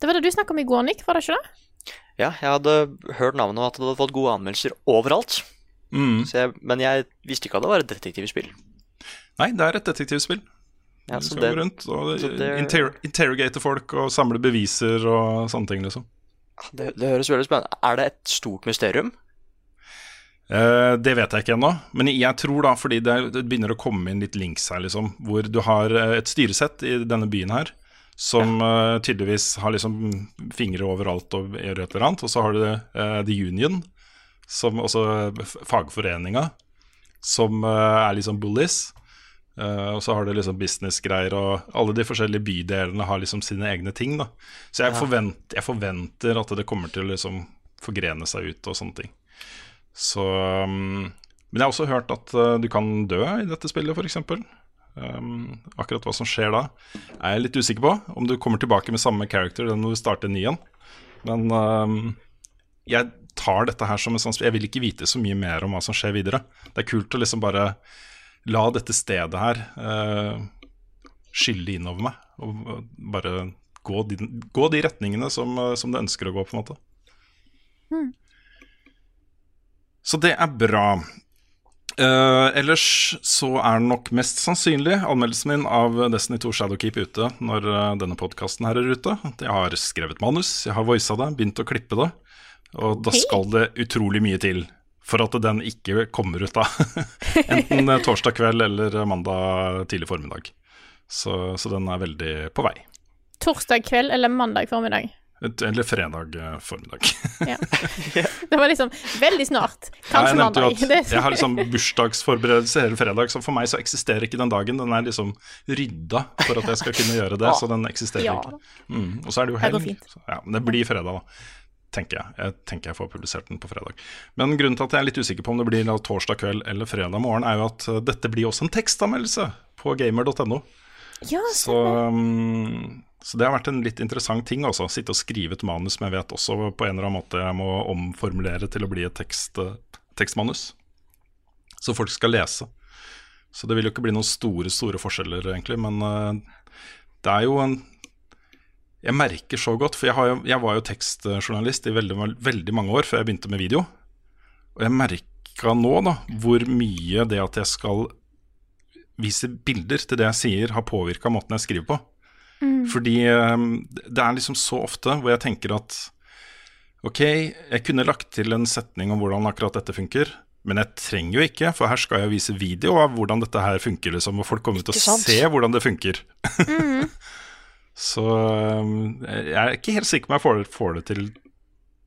Det var det du snakket om i går, Nick, var det ikke det? Ja, jeg hadde hørt navnet og at det hadde fått gode anmeldelser overalt. Mm. Så jeg, men jeg visste ikke at det var et detektivspill. Nei, det er et detektivspill. Ja, du skal det- gå rundt og det- inter interrogate folk og samle beviser og sånne ting, liksom. Det, det høres veldig spennende Er det et stort mysterium? Uh, det vet jeg ikke ennå, men jeg tror da, fordi det, det begynner å komme inn litt links her, liksom, hvor du har eh, et styresett i denne byen her, som uh, tydeligvis har liksom fingre overalt og gjør et eller annet, og så har du uh, The Union, som også fagforeninga, som er liksom bullies. Eh, og så har du liksom businessgreier, og alle de forskjellige bydelene har liksom sine egne ting. da Så jeg, forvent, jeg forventer at det kommer til å liksom forgrene seg ut og sånne ting. Så um, Men jeg har også hørt at uh, du kan dø i dette spillet, f.eks. Um, akkurat hva som skjer da, er jeg litt usikker på. Om du kommer tilbake med samme character den når du starter ny igjen. Men um, jeg tar dette her som en sånn Jeg vil ikke vite så mye mer om hva som skjer videre. Det er kult å liksom bare la dette stedet her uh, skylle innover meg. Og bare gå de, gå de retningene som, uh, som det ønsker å gå, på en måte. Så det er bra. Uh, ellers så er nok mest sannsynlig anmeldelsen min av Destiny 2 Shadowkeep ute når uh, denne podkasten her er ute. Jeg har skrevet manus, jeg har voisa det, begynt å klippe det. Og da skal det utrolig mye til for at den ikke kommer ut da. (laughs) Enten eh, torsdag kveld eller mandag tidlig formiddag. Så, så den er veldig på vei. Torsdag kveld eller mandag formiddag? Eller fredag eh, formiddag. (laughs) Ja. Det var liksom veldig snart. Kanskje jeg mandag. jeg har liksom (laughs) bursdagsforberedelse hele fredag, så for meg så eksisterer ikke den dagen. Den er liksom rydda for at jeg skal kunne gjøre det, så den eksisterer Ja. ikke. Mm. Og så er det jo helg. Det, ja, det blir fredag, da. Tenker jeg. Jeg tenker jeg får publisert den på fredag. Men grunnen til at jeg er litt usikker på om det blir da torsdag kveld eller fredag morgen, er jo at uh, dette blir også en tekstanmeldelse på gamer.no. Ja, Så, um, så det har vært en litt interessant ting også. Sitte og skrive et manus som jeg vet også på en eller annen måte jeg må omformulere til å bli et tekst, uh, tekstmanus. Så folk skal lese. Så det vil jo ikke bli noen store, store forskjeller, egentlig. Men uh, det er jo en Jeg merker så godt, for jeg, har jo, jeg var jo tekstjournalist i veldig, veldig mange år før jeg begynte med video. Og jeg merka nå da hvor mye det at jeg skal vise bilder til det jeg sier, har påvirka måten jeg skriver på. Fordi eh, det er liksom så ofte hvor jeg tenker at ok, jeg kunne lagt til en setning om hvordan akkurat dette funker, men jeg trenger jo ikke, for her skal jeg vise video av hvordan dette her funker, liksom, og folk kommer til å se hvordan det funker. (laughs) så eh, jeg er ikke helt sikker på om jeg får det, får det til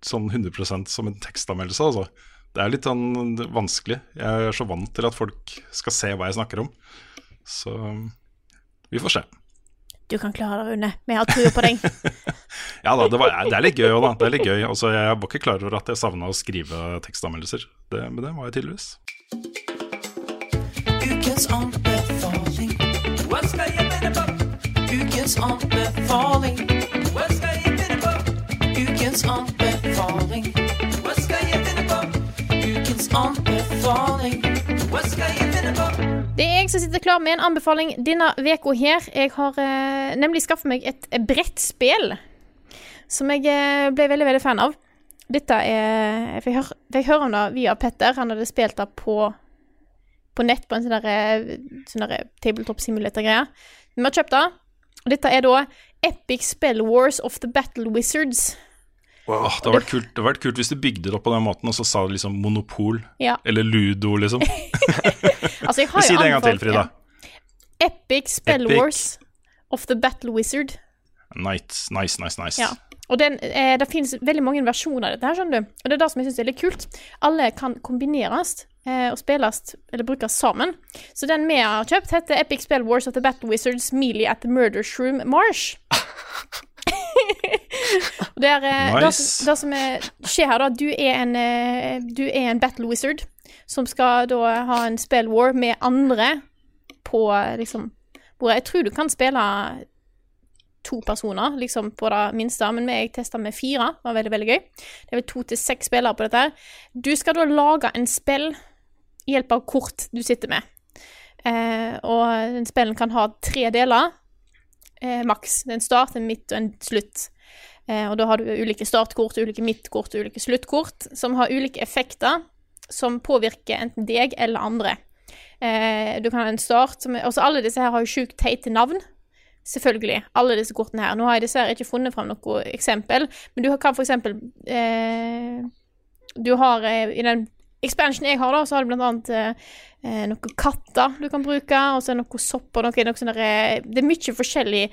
sånn 100% som en tekstanmeldelse, altså. Det er litt sånn vanskelig. Jeg er så vant til at folk skal se hva jeg snakker om. Så vi får se. Du kan klare det, Rune. Vi har trua på deg. (laughs) (laughs) Ja da, det, var, det er litt gøy òg, da. Det er litt gøy. Altså, jeg var ikke klar over at jeg savna å skrive tekstanmeldelser. Det, men det var jeg tydeligvis. Ukens Ukens anbefaling. Hva skal jeg finne på? Ukens anbefaling. Hva skal jeg finne på? Ukens anbefaling. Hva skal jeg finne på? Det er jeg som sitter klar med en anbefaling denne uka her. Jeg har eh, nemlig skaffet meg et brettspill som jeg eh, ble veldig, veldig fan av. Dette er Jeg fikk høre, fikk høre om det via Petter. Han hadde spilt det på, på nett på en sånn derre sånn tabletop simulator-greie. Vi har kjøpt det. Og dette er da Epic Spell Wars of the Battle Wizards. Wow, det hadde vært kult, det vært kult hvis du bygde det opp på den måten, og så sa du liksom Monopol. Ja. Eller Ludo, liksom. (laughs) Altså, jeg har Si det en gang til, Frida. ja. Epic Spell Epic. Wars of the Battle Wizard. Nice, nice, nice. nice. Ja. Og den, eh, det finnes veldig mange versjoner av dette, her, skjønner du. Og det er det som jeg syns er litt kult. Alle kan kombineres eh, og spilles eller brukes sammen. Så den vi har kjøpt, heter Epic Spell Wars of the Battle Wizards Melee at the Murder Shroom Marsh. (laughs) Det, er, eh, det, Nice. som- det som er, skjer her, da Du er en, eh, du er en battle wizard som skal da ha en spell war med andre på eh, liksom Hvor jeg tror du kan spille to personer, liksom på det minste, men jeg testa med fire. Det var veldig, veldig gøy. Det er vel to til seks spillere på dette. her. Du skal da lage en spill i hjelp av kort du sitter med. Eh, og den spillen kan ha tre deler, eh, maks. En start, en midt og en slutt. Eh, og da har du ulike startkort, ulike midtkort og ulike sluttkort, som har ulike effekter som påvirker enten deg eller andre. Eh, du kan ha en start som er, Altså, alle disse her har jo sjukt teite navn. Selvfølgelig. Alle disse kortene her. Nå har jeg dessverre ikke funnet fram noe eksempel, men du kan for eksempel eh, Du har eh, I den expansionen jeg har, da, så har du blant annet eh, eh, noen katter du kan bruke, og så det noen sopper noe, noe sånne, Det er mye forskjellig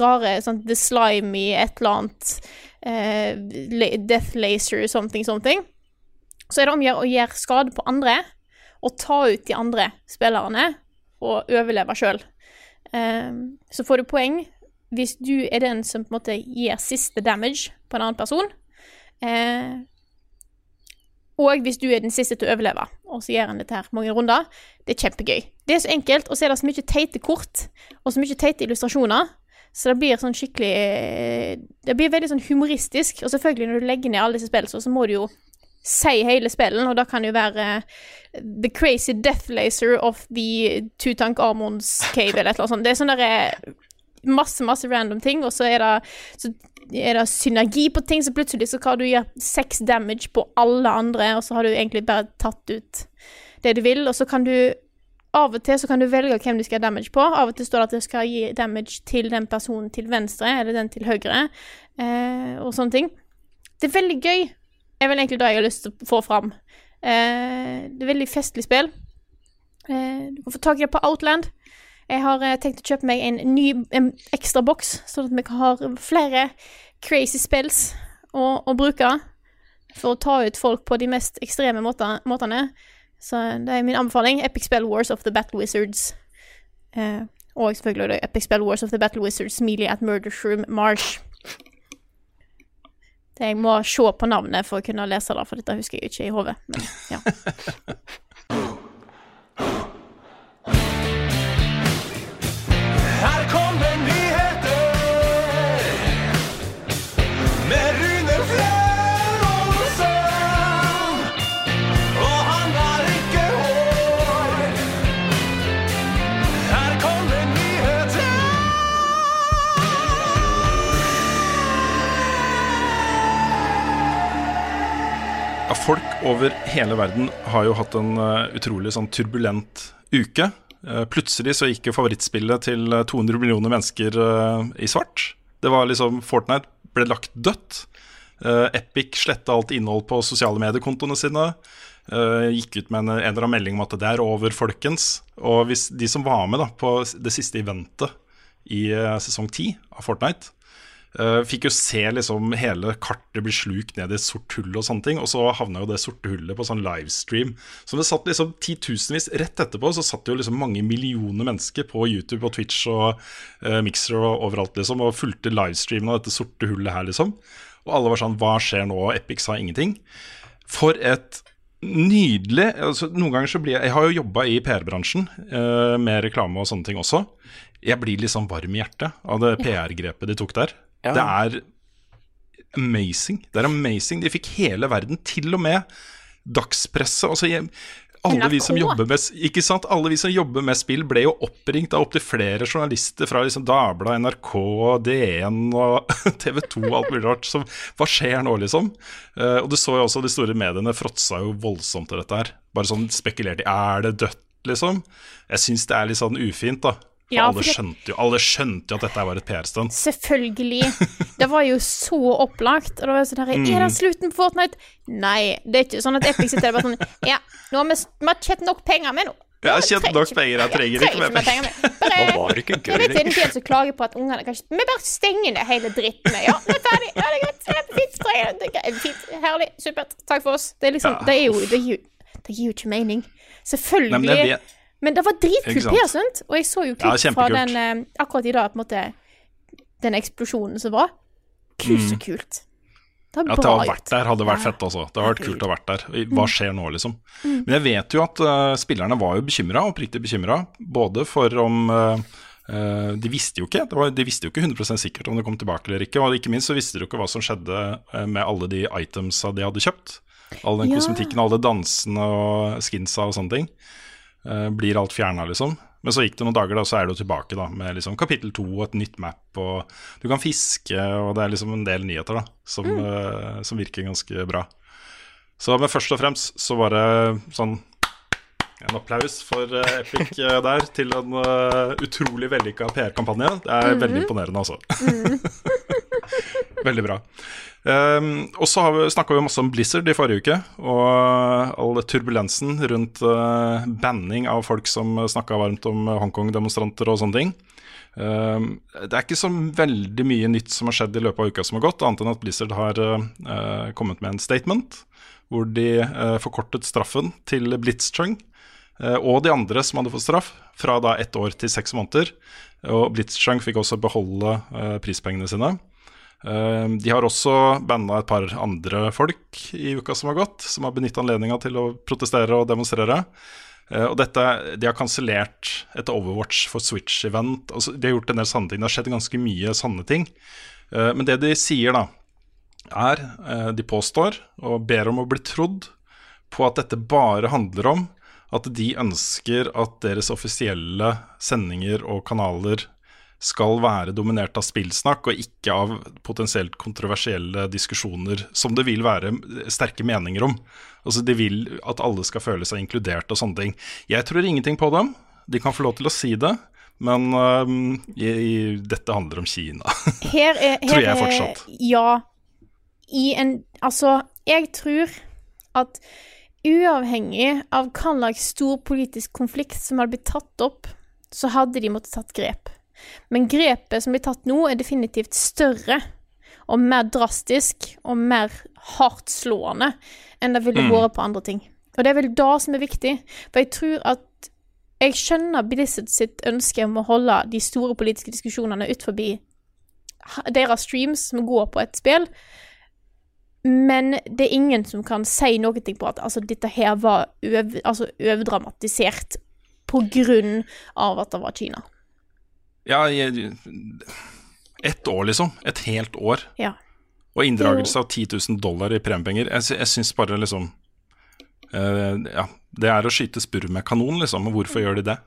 rare sånn The Slimy, et eller annet eh, Death Laser, something, something. Så er det om å gjøre skade på andre, og ta ut de andre spillerne, og overleve sjøl. Så får du poeng hvis du er den som på en måte gir siste damage på en annen person. Eh, og hvis du er den siste til å overleve, og så gjør han dette her mange runder. Det er kjempegøy. Det er så enkelt, og så er det så mye teite kort, og så mye teite illustrasjoner. Så det blir sånn skikkelig eh, Det blir veldig sånn humoristisk. Og selvfølgelig, når du legger ned alle disse spillene, så må du jo si hele spillen, og da kan det jo være eh, The Crazy Death Laser of the Tutankhamons Cave, eller et eller annet sånt. Det er sånn derre masse, masse random ting, og så er det, så er det synergi på ting, så plutselig så kan du gjøre seks damage på alle andre, og så har du egentlig bare tatt ut det du vil, og så kan du av og til så kan du velge hvem du skal ha damage på. Av og til står det at du skal gi damage til den personen til venstre, eller den til høyre, eh, og sånne ting. Det er veldig gøy. Er vel egentlig det jeg har lyst til å få fram. Eh, det er veldig festlig spill. Eh, du kan få tak i det på Outland. Jeg har eh, tenkt å kjøpe meg en ny en ekstra boks, sånn at vi kan ha flere crazy spills å, å bruke for å ta ut folk på de mest ekstreme måtene. Så det er min anbefaling. Epic Spell Wars of the Battle Wizards. Eh, og selvfølgelig Epic Spell Wars of the Battle Wizards Melee at Murder Shroom Marsh. Jeg må se på navnet for å kunne lese det, for dette husker jeg ikke i hodet. Ja. (laughs) folk over hele verden har jo hatt en eh, utrolig sånn turbulent uke. Eh, plutselig så gikk jo favorittspillet til eh, 200 millioner mennesker eh, i svart. Det var liksom Fortnite ble lagt dødt. Eh, Epic sletta alt innhold på sosiale mediekontoene sine. Eh, gikk ut med en, eller annen melding om at det er over, folkens. Og hvis de som var med da på det siste eventet i eh, sesong 10 av Fortnite, Uh, fikk jo se liksom hele kartet bli slukt ned i et sort hull og sånne ting. Og så havna jo det sorte hullet på sånn livestream. Så det satt liksom titusenvis Rett etterpå så satt jo liksom mange millioner mennesker på YouTube og Twitch og uh, Mixer og overalt liksom og fulgte livestreamen av dette sorte hullet her, liksom. Og alle var sånn Hva skjer nå? Epic sa ingenting. For et nydelig altså, Noen ganger så blir jeg Jeg har jo jobba i PR-bransjen uh, med reklame og sånne ting også. Jeg blir sånn varm i hjertet av det PR-grepet de tok der. Ja. Det er amazing. Det er amazing. De fikk hele verden, til og med dagspresset. Altså, jeg, alle vi som jobber med Ikke sant? Alle vi som jobber med spill, ble jo oppringt av opptil flere journalister fra liksom Dagbladet, NRK, DN og (laughs) TV 2 og alt mulig rart. Så hva skjer nå, liksom? Uh, og du så jo også de store mediene fråtsa jo voldsomt til dette her. Bare sånn spekulerte i er det dødt, liksom. Jeg syns det er litt sånn ufint, da. Ja, alle, skjønte jo, alle skjønte jo at dette var et PR-stunt. Selvfølgelig. Det var jo så opplagt. Og det var sånn her, Mm. Er det slutten på Fortnite? Nei, det er ikke sånn at Epic sitter der bare sånn Ja, nå har vi, vi har tjent nok penger med nå. Jeg har tjent nok penger, jeg trenger ikke mer penger. Bare, var det ikke jeg gøy vet det er en del som klager på at ungene kanskje Vi bare stenger ned hele dritten. Ja, nå er ferdig. Ja, det er greit. Det er fint. det. Det er Fint. Herlig. Supert. Takk for oss. Det er liksom Ja. Det er jo Det gir jo, det gir jo ikke mening. Selvfølgelig. Nei, men jeg det var dritkult? PR-stunt, og jeg så jo klipp Ja, fra den eh, akkurat i dag, på en måte Den eksplosjonen som var. Kult så kult. Det Mm. At det bra har vært der, hadde vært fett også. Det har vært kult å ha vært der. Mm. Hva skjer nå, liksom? Men jeg vet jo at uh, spillerne var jo bekymra, oppriktig bekymra. Både for om uh, Uh, De visste jo ikke det var, De visste jo ikke 100 sikkert om det kom tilbake eller ikke. Og ikke minst så visste de jo ikke hva som skjedde med alle de itemsa de hadde kjøpt. All den Ja. kosmetikken, alle dansene og skinsa og sånne ting. Eh, blir alt fjerna, liksom. Men så gikk det noen dager, da, så er du tilbake da med liksom kapittel to og et nytt map. Og du kan fiske, og det er liksom en del nyheter da som, eh, som virker ganske bra. Så men først og fremst så var det sånn En applaus for uh, Epic uh, der til en utrolig vellykka PR-kampanje. Det er veldig imponerende, altså. (laughs) veldig bra. Um, og så snakka vi masse om Blizzard i forrige uke, og all turbulensen rundt uh, banning av folk som snakka varmt om Hongkong-demonstranter og sånne ting. Um, det er ikke så veldig mye nytt som har skjedd i løpet av uka som har gått, annet enn at Blizzard har uh, kommet med en statement hvor de uh, forkortet straffen til Blitzchung og de andre som hadde fått straff, fra da ett år til seks måneder. Og Blitzchung fikk også beholde eh, prispengene sine. Eh, de har også banna et par andre folk i uka som har gått, som har benyttet anledninga til å protestere og demonstrere. Eh, og dette, De har kansellert et Overwatch for Switch-event. Altså, de har gjort en del sanne ting. Det har skjedd ganske mye sanne ting. Eh, men det de sier, da, er eh, De påstår og ber om å bli trodd på at dette bare handler om at de ønsker at deres offisielle sendinger og kanaler skal være dominert av spillsnakk og ikke av potensielt kontroversielle diskusjoner som det vil være sterke meninger om. Altså De vil at alle skal føle seg inkludert og sånne ting. Jeg tror ingenting på dem. De kan få lov til å si det. Men øhm, i, i, dette handler om Kina. (laughs) Her er, her Tror jeg er- fortsatt. Ja. I en Altså, jeg tror at uavhengig av hva slags stor politisk konflikt som hadde blitt tatt opp, så hadde de måttet tatt grep. Men grepet som blir tatt nå, er definitivt større og mer drastisk og mer hardtslående enn det ville vært på andre ting. Og det er vel det som er viktig, for jeg tror at jeg skjønner Blizzard sitt ønske om å holde de store politiske diskusjonene ut forbi deres streams som går på et spill, men det er ingen som kan si noe på at altså, dette her var øv, altså, overdramatisert på grunn av at det var Kina. Ja, ett år, liksom. Et helt år. Ja. Og inndragelse av 10 000 dollar i premiepenger. Jeg, jeg syns bare liksom uh, Ja, det er å skyte spurv med kanon, liksom. Og hvorfor gjør de det?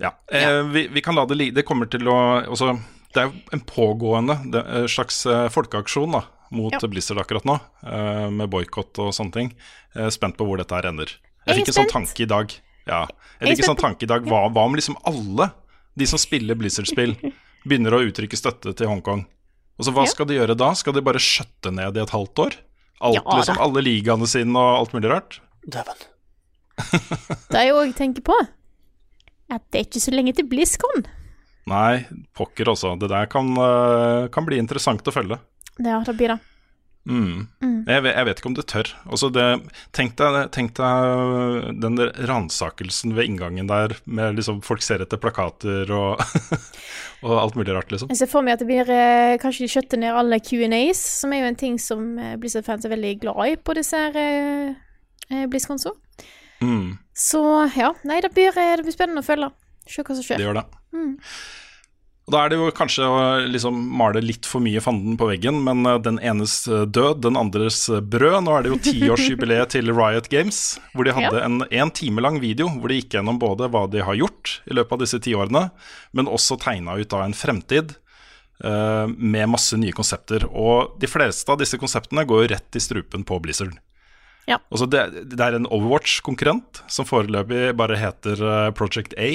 Ja. Uh, vi, vi kan la det ligge. Det kommer til å også, Det er en pågående det, en slags eh, folkeaksjon da, mot Ja. Blizzard akkurat nå, uh, med boikott og sånne ting. Spent på hvor dette her ender. Jeg Jeg fikk en sånn tanke i dag. Ja, Jeg er fikk en sånn tanke i dag. Hva, hva om liksom alle de som spiller Blizzard-spill, (laughs) begynner å uttrykke støtte til Hongkong? Og så Hva Ja. skal de gjøre da? Skal de bare skjøtte ned i et halvt år? Alt, Ja, liksom, alle ligaene sine og alt mulig rart? Dæven. (laughs) Det er jeg òg tenker på, at det er ikke så lenge til BlizzCon. Nei, pokker også. Det der kan, øh, kan bli interessant å følge. Ja, det blir det. Mm. Jeg, vet, jeg vet ikke om det tør. Altså det, tenk, deg, tenk deg den ransakelsen ved inngangen der, med liksom folk ser etter plakater og, (laughs) og alt mulig rart, liksom. Jeg ser for meg at det blir eh, Kanskje de skjøtter ned alle Q&As, som er jo en ting som eh, Blizzard-fans er veldig glad i på disse her eh, BlizzConso. Så. Mm, Så ja, nei, det blir, eh, det blir spennende å følge. Se hva som det gjør det. Og Da er det jo kanskje å liksom male litt for mye fanden på veggen, men eh, den enes eh, død, den andres eh, brød. Nå er det jo tiårsjubileet til Riot Games, hvor de hadde en en time lang video hvor de gikk gjennom både hva de har gjort i løpet av disse ti årene, men også tegna ut da en fremtid uh, med masse nye konsepter. Og de fleste av disse konseptene går jo rett i strupen på Blizzard. Ja. Det, det er en Overwatch-konkurrent som foreløpig bare heter Project A.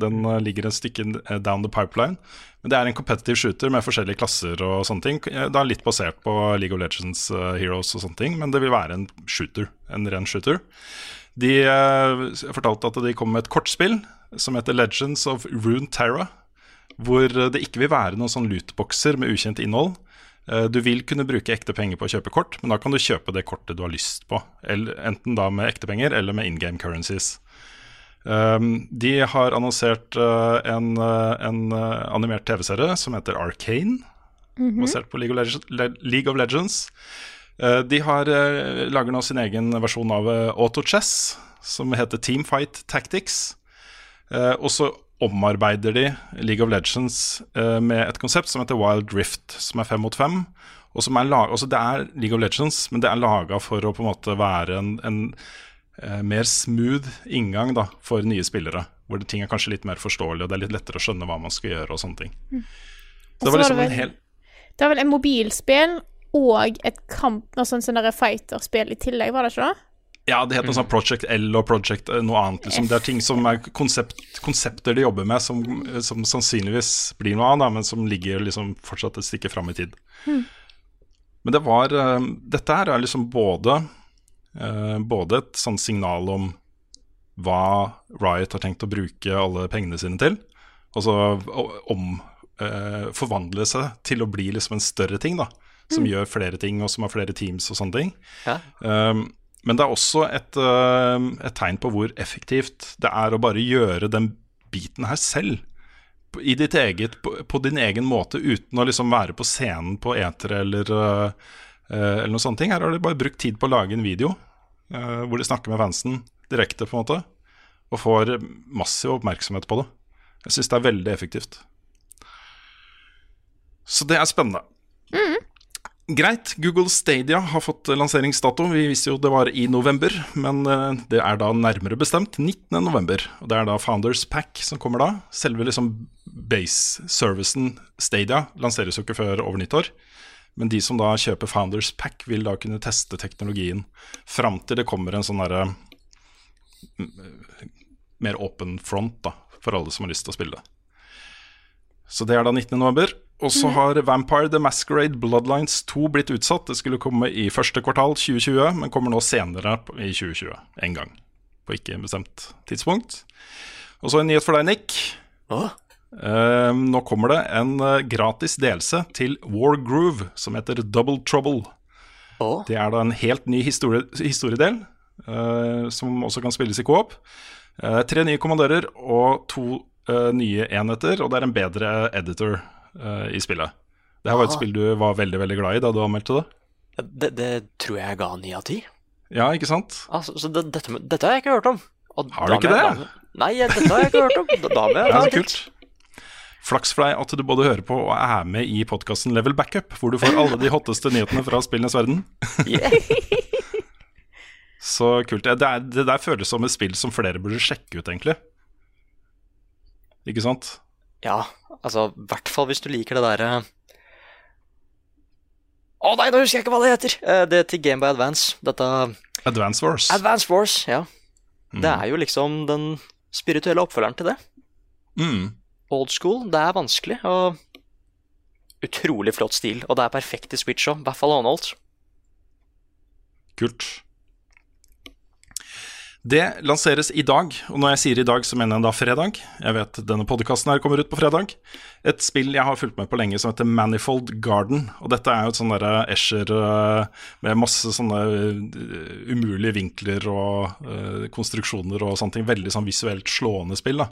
Den eh, ligger et stykke eh, down the pipeline. Men det er en competitive shooter med forskjellige klasser og sånne ting. Det er litt basert på League of Legends uh, Heroes og sånne ting, men det vil være en shooter. En ren shooter. De uh, fortalte at de kom med et kortspill som heter Legends of Rune Terra. Hvor det ikke vil være noen sånn lootboxer med ukjent innhold. Du vil kunne bruke ekte penger på å kjøpe kort, men da kan du kjøpe det kortet du har lyst på. Enten da med ekte penger eller med in game currencies. Um, de har annonsert uh, en, uh, en uh, animert TV-serie som heter Arcane, basert på League of, Legends, League of Legends. De har lager nå sin egen versjon av Auto Chess, som heter Teamfight Tactics. Og så omarbeider de League of Legends med et konsept som heter Wild Rift, som er fem mot fem. Og som er lag- altså det er League of Legends, men det er laga for å på en måte være en, en eh, mer smooth inngang da, for nye spillere. Hvor ting er kanskje litt mer forståelig, og det er litt lettere å skjønne hva man skal gjøre. og sånne ting. Så det var var var det vel, en hel Det var vel en mobilspill og et kamp, altså en sånn fighterspill i tillegg, var det ikke det? Ja, det heter noe sånn Project L og Project eh, noe annet. Liksom. Det er ting som er konsept, konsepter de jobber med som, eh, som sannsynligvis blir noe annet, men som ligger liksom fortsatt et stykke fram i tid. Men det var eh, Dette her er liksom både Både et sånn signal om hva Riot har tenkt å bruke alle pengene sine til, og så om eh, forvandle seg til å bli liksom en større ting, da. Som gjør flere ting, og som har flere teams og sånne ting. Ja. Um, men det er også et, uh, et tegn på hvor effektivt det er å bare gjøre den biten her selv. I ditt eget, på, på din egen måte, uten å liksom være på scenen på etere eller, uh, eller noen sånne ting. Her har de bare brukt tid på å lage en video uh, hvor de snakker med fansen direkte, på en måte. Og får massiv oppmerksomhet på det. Jeg syns det er veldig effektivt. Så det er spennende. Greit, Google Stadia har fått lanseringsdato. Vi visste jo det var i november, men eh, det er da nærmere bestemt 19. november. Og det er da Founders Pack som kommer da. Selve liksom base-servicen Stadia lanseres jo ikke før over nyttår. Men de som da kjøper Founders Pack, vil da kunne teste teknologien fram til det kommer en sånn derre mer åpen front da, for alle som har lyst til å spille. Så det er da 19. november. Og så har Vampire The Masquerade Bloodlines 2 blitt utsatt. Det skulle komme i første kvartal 2020, men kommer nå senere i 2020. En gang. På ikke bestemt tidspunkt. Og så en nyhet for deg, Nick. Å? Eh, nå kommer det en eh, gratis delelse til War Groove som heter Double Trouble. Oh. Det er da en helt ny historie, historiedel, eh, som også kan spilles i coop. Uh, tre nye kommandører og to nye enheter, og det er en bedre editor i spillet. Det her var et Ah. spill du var veldig veldig glad i da du anmeldte det. Det, det tror jeg ga ni av ti. Ja, ikke sant? Altså, så det, dette, dette har jeg ikke hørt om. Og Har du ikke det? Nei, dette har jeg ikke hørt om. Da, da må jeg (laughs) Ja, en titt. kult. Flaks for deg at du både hører på og er med i podkasten Level Backup, hvor du får alle de hotteste nyhetene fra spillenes verden. Yeah. (laughs) Så kult. Det, er, det der føles som et spill som flere burde sjekke ut, egentlig. Ikke sant? Ja, altså, i hvert fall hvis du liker det derre Å nei, nå husker jeg ikke hva det heter! Det Det til Game by Advance. Dette Advance Wars. Advance Wars, ja. Det er jo liksom den spirituelle oppfølgeren til det. Mm. Old school. Det er vanskelig, og utrolig flott stil. Og det er perfekt i Switch òg, i hvert fall håndholdt. Kult. Det lanseres i dag, og når jeg sier i dag, så mener jeg da fredag. Jeg vet denne podkasten her kommer ut på fredag. Et spill jeg har fulgt med på lenge som heter Manifold Garden. Og dette er jo et sånn derre Escher eh, med masse sånne eh, umulige vinkler og eh, konstruksjoner og sånne ting. Veldig sånn visuelt slående spill, da.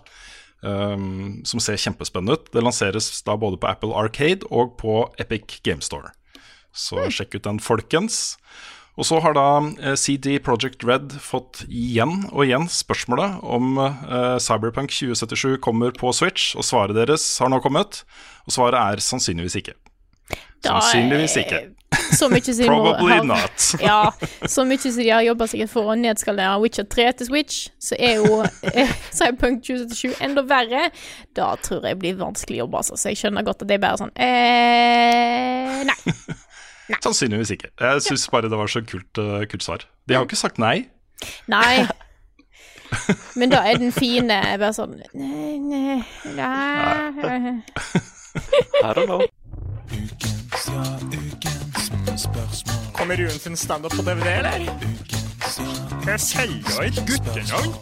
Um, som ser kjempespennende ut. Det lanseres da både på Apple Arcade og på Epic Game Store. Så sjekk ut den, folkens. Og så har da eh, CD Project Red fått igjen og igjen spørsmålet om uh, Cyberpunk 2077 kommer på Switch, og svaret deres har nå kommet. Og svaret er sannsynligvis ikke. Da Sannsynligvis ikke. Så mye siden Probably ha- not. (laughs) Ja, så mye som de har jobba sikkert for å nedskalere Witcher 3 til Switch, så er jo eh, Cyberpunk 2077 enda verre. Da tror jeg blir vanskelig jobb, altså. Så jeg skjønner godt at det er bare sånn eh, Nei. Sannsynligvis ikke. Jeg syns bare det var så kult, uh, kult svar. De har jo ikke sagt nei. Nei. (laughs) Men da er den fine bare sånn Nei, nei, nei. (laughs) I don't know. Kommer Ruen sin standup på DVD, eller? Jeg selger et guttenavn.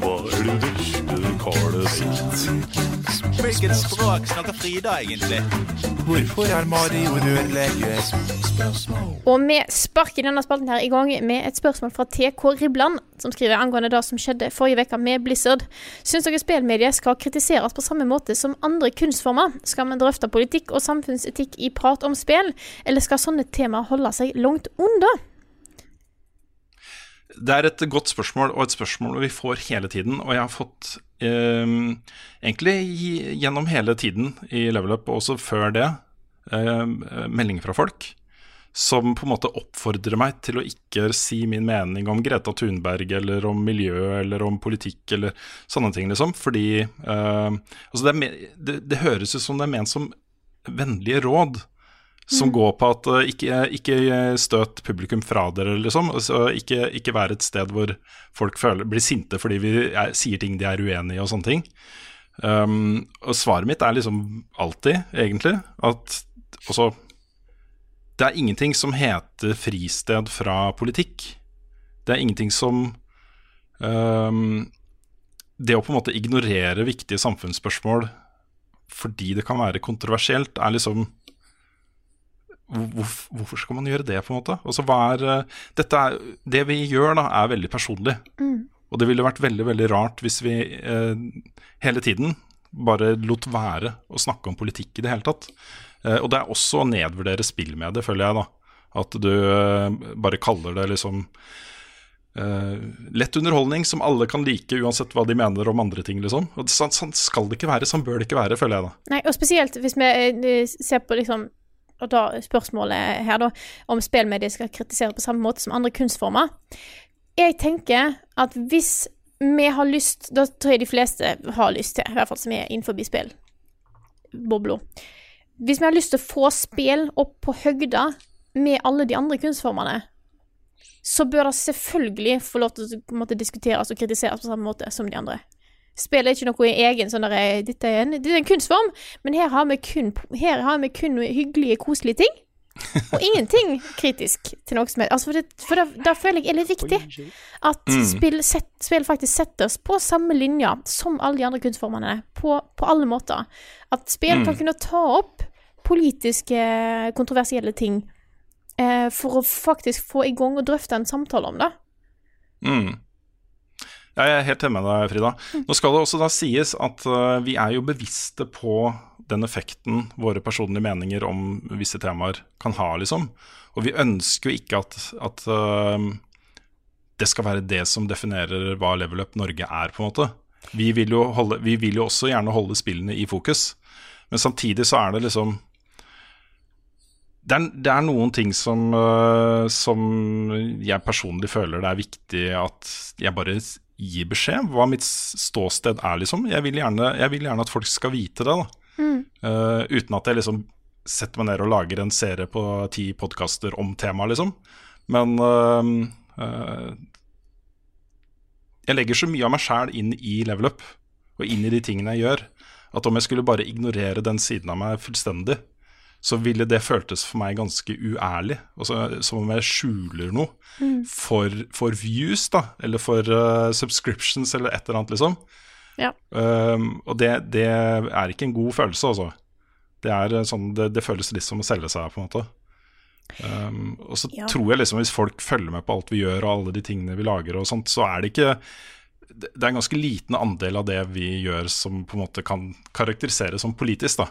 Hva er det vesle karet sitt? Hvilket språk snakker Frida egentlig? Hvorfor er Mario rørlege? Og vi sparker denne spalten her i gang med et spørsmål fra TK Ribland, som skriver angående det som skjedde forrige uke med Blizzard. Syns dere spillmedier skal kritiseres på samme måte som andre kunstformer? Skal man drøfte politikk og samfunnsetikk i prat om spill, eller skal sånne temaer holde seg langt unna? Det er et godt spørsmål, og et spørsmål vi får hele tiden. Og jeg har fått eh, egentlig gjennom hele tiden i Level Up, og også før det, eh, meldinger fra folk som på en måte oppfordrer meg til å ikke si min mening om Greta Thunberg eller om miljø eller om politikk eller sånne ting, liksom. Fordi eh, altså det, det, det høres ut som det er ment som vennlige råd. Som går på at eh, ikke, ikke støt publikum fra dere, liksom. Altså, ikke, ikke være et sted hvor folk føler, blir sinte fordi vi er, sier ting de er uenig i og sånne ting. Um, og svaret mitt er liksom alltid, egentlig, at også Det er ingenting som heter fristed fra politikk. Det er ingenting som um, Det å på en måte ignorere viktige samfunnsspørsmål fordi det kan være kontroversielt, er liksom hvor, Hvorfor skal man gjøre det, på en måte? Altså, er, eh, dette er, det vi gjør, da, er veldig personlig. Mm. Og det ville vært veldig veldig rart hvis vi eh, hele tiden bare lot være å snakke om politikk i det hele tatt. Eh, og det er også å nedvurdere spill med det, føler jeg, da. At du eh, bare kaller det liksom eh, lett underholdning som alle kan like, uansett hva de mener om andre ting, liksom. Og sånn, sånn skal det ikke være, sånn bør det ikke være, føler jeg, da. Nei, og spesielt hvis vi eh, ser på liksom og da spørsmålet her, da, om spillmedier skal kritisere på samme måte som andre kunstformer. Jeg tenker at hvis vi har lyst Da tror jeg de fleste har lyst til, i hvert fall som er innenfor spillbobla. Hvis vi har lyst til å få spill opp på høgda med alle de andre kunstformene, så bør det selvfølgelig få lov til å måtte diskuteres og kritiseres på samme måte som de andre. Spill er ikke noe egen sånn derre dette, er en, dette er en kunstform, men her har vi kun, har vi kun hyggelige, koselige ting. Og ingenting kritisk til noe som helst. Altså for det, for det, da føler jeg er litt viktig at Mm. spill, set, spill faktisk settes på samme linje som alle de andre kunstformene, på, på alle måter. At spill Mm. kan kunne ta opp politiske, kontroversielle ting eh, for å faktisk få i gang og drøfte en samtale om det. Mm. Ja, jeg er helt enig med deg, Frida. Nå skal det også da sies at uh, vi er jo bevisste på den effekten våre personlige meninger om visse temaer kan ha, liksom. Og vi ønsker jo ikke at, at uh, det skal være det som definerer hva Level Up Norge er, på en måte. Vi vil, jo holde, vi vil jo også gjerne holde spillene i fokus, men samtidig så er det liksom det er, det er noen ting som, uh, som jeg personlig føler det er viktig at jeg bare gir beskjed hva mitt ståsted er, liksom. Jeg vil gjerne, jeg vil gjerne at folk skal vite det, da. Mm. Uh, uten at jeg liksom setter meg ned og lager en serie på ti podkaster om temaet, liksom. Men uh, uh, jeg legger så mye av meg sjæl inn i level up, og inn i de tingene jeg gjør, at om jeg skulle bare ignorere den siden av meg fullstendig, så ville det føltes for meg ganske uærlig. Altså, som om jeg skjuler noe Mm. for, for views, da, eller for uh, subscriptions, eller et eller annet, liksom. Ja. Um, og det, det er ikke en god følelse, altså. Det, er eh, sånn, det, det føles litt som å selge seg, på en måte. Um, og så Ja. tror jeg liksom hvis folk følger med på alt vi gjør og alle de tingene vi lager og sånt, så er det ikke Det det er en ganske liten andel av det vi gjør som på en måte kan karakteriseres som politisk, da.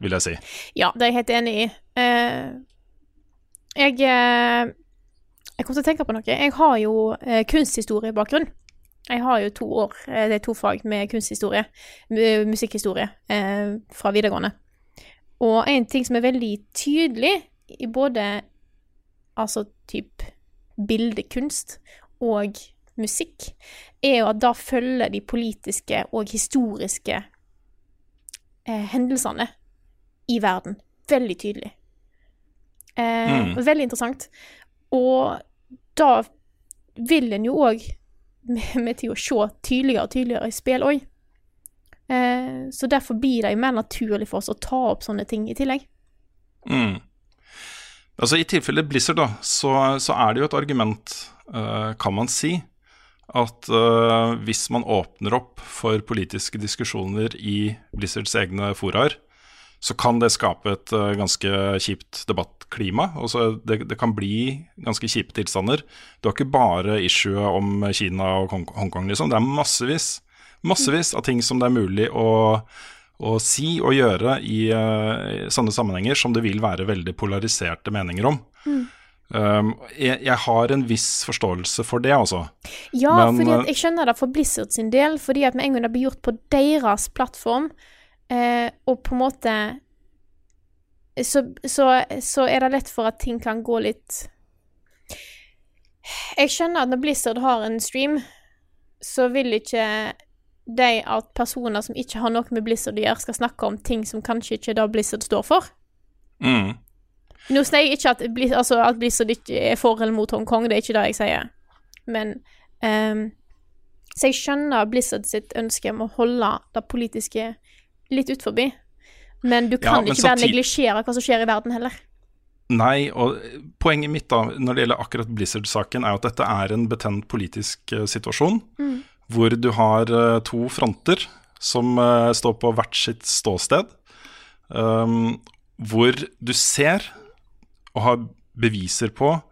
Vil jeg si. Ja, det er jeg helt enig i. Eh, jeg eh, Jeg kom til å tenke på noe. Jeg har jo uh, kunsthistoriebakgrunn. Jeg har jo to år, eh, det er to fag med kunsthistorie, musikkhistorie, eh, fra videregående. Og en ting som er veldig tydelig i både altså typ bildekunst og musikk, er jo at da følger de politiske og historiske eh, hendelsene i verden veldig tydelig. Eh, Mm. Veldig interessant. Og da vil en jo òg (laughs) med, til å se tydeligere og tydeligere i spill òg. Eh, så derfor blir det jo mer naturlig for oss å ta opp sånne ting i tillegg. Mm. Altså I tilfelle Blizzard, da, så, så er det jo et argument, uh, kan man si, at uh, hvis man åpner opp for politiske diskusjoner i Blizzards egne foraer, så kan det skape et eh, ganske kjipt debattklima. Altså det, det kan bli ganske kjipe tilstander. Du har ikke bare issuet om Kina og Hongkong, liksom. Det er massevis, massevis av ting som det er mulig å, å si og gjøre i eh, sånne sammenhenger som det vil være veldig polariserte meninger om. Mm. Um, jeg, jeg har en viss forståelse for det, altså. Ja, Men, fordi eh, jeg skjønner det for Blizzard sin del, fordi at med en gang det blir gjort på deres plattform, eh, og på en måte så, så, så er det lett for at ting kan gå litt Jeg skjønner at når Blizzard har en stream, så vil ikke de at personer som ikke har noe med Blizzard å gjøre, skal snakke om ting som kanskje ikke er det Blizzard står for. Mm. Nå sier jeg ikke at, Blizzard, altså, at Blizzard ikke er for eller mot Hongkong, det er ikke det jeg sier. Men um, Så jeg skjønner Blizzard sitt ønske om å holde det politiske litt ut forbi. Men du Ja, kan men ikke bare samtid- neglisjere hva som skjer i verden, heller. Nei, og poenget mitt da, når det gjelder akkurat Blizzard-saken, er at dette er en betent politisk eh, situasjon, Mm. hvor du har eh, to fronter som eh, står på hvert sitt ståsted, um, hvor du ser og har beviser på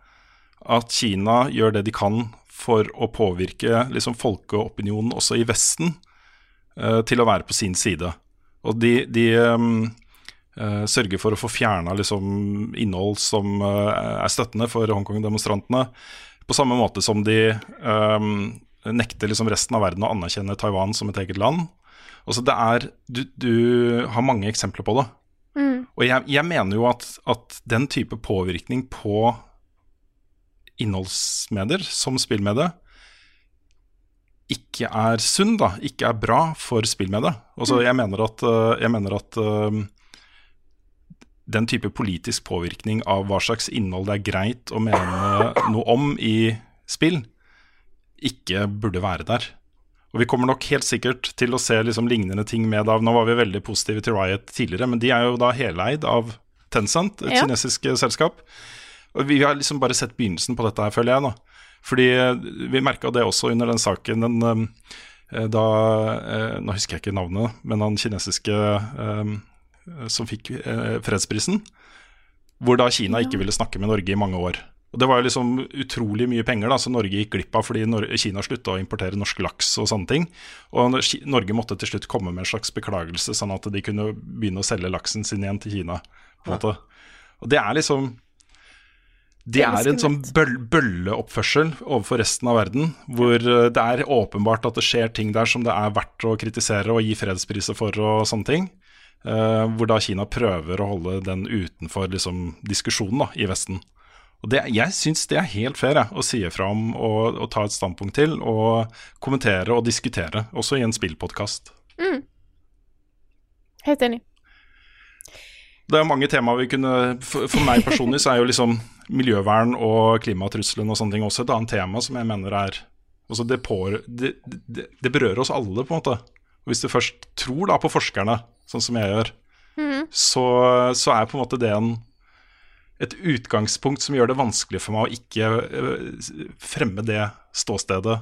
at Kina gjør det de kan for å påvirke liksom, folkeopinionen også i Vesten til å være på sin side. Og de, de um, uh, sørger for å få fjerna liksom, innhold som uh, er støttende for Hongkong-demonstrantene, på samme måte som de um, nekter liksom, resten av verden å anerkjenne Taiwan som et eget land. Altså, det er, du, du har mange eksempler på det. Mm. Og jeg, jeg mener jo at, at den type påvirkning på innholdsmedier, som spillmedie, ikke er sunn, da, ikke er bra for spillmediet. Altså, jeg mener at, øh, jeg mener at øh, den type politisk påvirkning av hva slags innhold det er greit å mene noe om i spill, ikke burde være der. Og vi kommer nok helt sikkert til å se liksom lignende ting med av Nå var vi veldig positive til Riot tidligere, men de er jo da heleid av Tencent, et Ja. kinesisk eh, selskap. Og vi har liksom bare sett begynnelsen på dette her, føler jeg. da. Fordi eh, vi merka det også under den saken den, eh, da eh, Nå husker jeg ikke navnet, men han kinesiske som fikk fredsprisen. Hvor da Kina ikke ville snakke med Norge i mange år. Og Det var jo liksom utrolig mye penger da, som Norge gikk glipp av fordi Kina slutta å importere norsk laks og sånne ting. Og Norge måtte til slutt komme med en slags beklagelse, sånn at de kunne begynne å selge laksen sin igjen til Kina. på en måte. Og det er liksom Det er er en sånn bøl bølleoppførsel overfor resten av verden, hvor eh, det er åpenbart at det skjer ting der som det er verdt å kritisere og gi fredspriser for og sånne ting. Uh, hvor da Kina prøver å holde den utenfor liksom, diskusjonen da, i Vesten. Og det, Jeg syns det er helt fair jeg, å si ifra om og, og ta et standpunkt til, og kommentere og diskutere, også i en spillpodkast. Mm. Helt enig. Det er mange temaer vi kunne For, for meg personlig så er jo liksom miljøvern og klimatrusselen og sånne ting også et annet tema som jeg mener er altså det, på, det, det, det berører oss alle, på en måte. Og hvis du først tror da på forskerne, sånn som jeg gjør, mm. så, så er på en måte det en, et utgangspunkt som gjør det vanskelig for meg å ikke øh, fremme det ståstedet.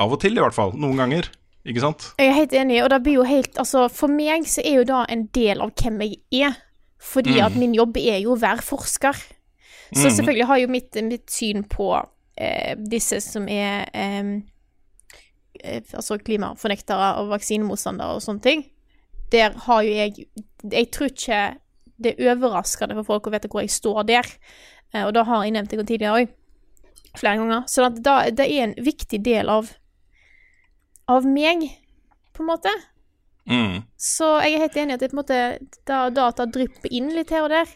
Av og til, i hvert fall. Noen ganger. Ikke sant? Jeg er helt enig, og det blir jo helt Altså, for meg så er jo det en del av hvem jeg er. Fordi Mm. at min jobb er jo å være forsker. Så mm. selvfølgelig har jo mitt, mitt syn på eh, disse som er eh, Altså klimafornektere og vaksinemotstandere og sånne ting. Der har jo jeg Jeg tror ikke det er overraskende for folk å vite hvor jeg står der. Eh, og da har jeg nevnt det tidligere òg. Flere ganger. Så da, det er en viktig del av av meg, på en måte. Mm. Så jeg er helt enig i at det på en måte da, data drypper inn litt her og der.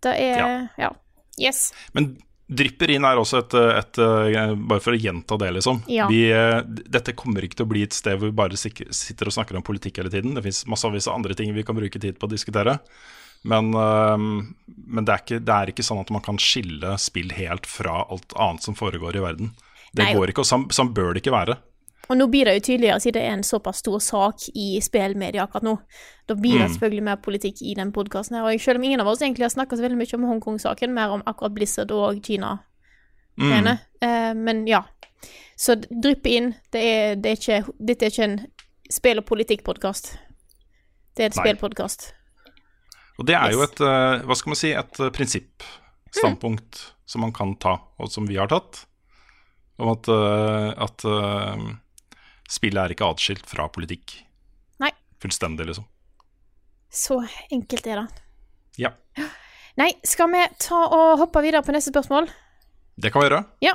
Det er Ja. Yes. Men drypper inn er også et, et, et Bare for å gjenta det, liksom. Ja. Vi, eh, dette kommer ikke til å bli et sted hvor vi bare sitter og snakker om politikk hele tiden. Det fins massevis av andre ting vi kan bruke tid på å diskutere. Men, eh, men det, er ikke, det er ikke sånn at man kan skille spill helt fra alt annet som foregår i verden. Det Nei. går ikke, og sånn, sånn bør det ikke være. Og nå blir det jo tydeligere, siden det er en såpass stor sak i spillmedia akkurat nå. Da blir det Mm. selvfølgelig mer politikk i den podkasten her. Og selv om ingen av oss egentlig har snakka så veldig mye om Hongkong-saken, mer om akkurat Blizzard og Kina. Mm. Eh, men ja. Så dryppe inn. Det er, det er ikke, dette er ikke en spill- og politikk-podkast. Det er Nei. spillpodkast. Og det er jo et, eh, hva skal man si, et eh, prinsippstandpunkt som man kan ta, og som vi har tatt, om at, eh, at spillet er ikke atskilt fra politikk. Nei. Fullstendig, liksom. Så enkelt er det. Ja, Nei, skal vi ta og hoppe videre på neste spørsmål? det kan vi gjøre. Ja.